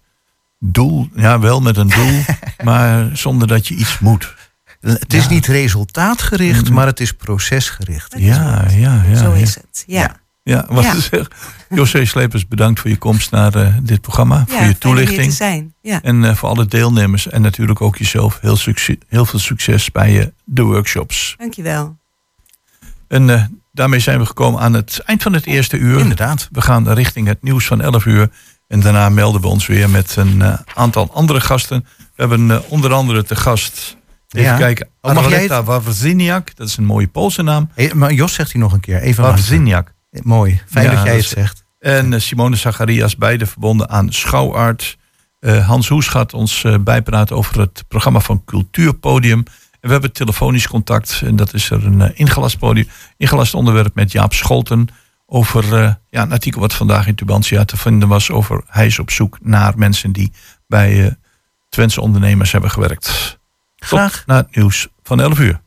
G: doel. Ja, wel met een doel, maar zonder dat je iets moet.
E: Het is
G: Ja.
E: niet resultaatgericht,
G: Mm.
E: maar het is procesgericht.
G: Ja, ja, ja.
M: Zo
G: ja.
M: is het. Ja,
G: Ja, wat
M: Ja.
G: te zeggen. José Slepers, bedankt voor je komst naar eh, dit programma.
M: ja
G: voor je
M: fijn om hier te
G: toelichting.
M: zijn. Ja.
G: En eh, voor alle deelnemers. En natuurlijk ook jezelf heel, succes, heel veel succes bij eh, de workshops.
M: Dankjewel.
G: En eh, daarmee zijn we gekomen aan het eind van het eerste uur.
E: Inderdaad.
G: We gaan richting het nieuws van 11 uur. En daarna melden we ons weer met een eh, aantal andere gasten. We hebben eh, onder andere te gast. Even
E: Ja.
G: kijken. Arletta Wawrzyniak. Dat is een mooie Poolse naam.
E: Hey, maar Jos zegt hij nog een keer. Even.
G: Wawrzyniak.
E: Mooi. Fijn
G: Ja,
E: dat jij het zegt.
G: En eh, Simone Zacharias, beide verbonden aan Schouwart. Eh, Hans Hoes gaat ons eh, bijpraten over het programma van Cultuurpodium. En we hebben telefonisch contact. En dat is er een ingelast podium, ingelast onderwerp met Jaap Scholten. Over ja, een artikel wat vandaag in Tubantia te vinden was. Over hij is op zoek naar mensen die bij Twentse ondernemers hebben gewerkt.
E: Graag.
G: Tot na het nieuws van 11 uur.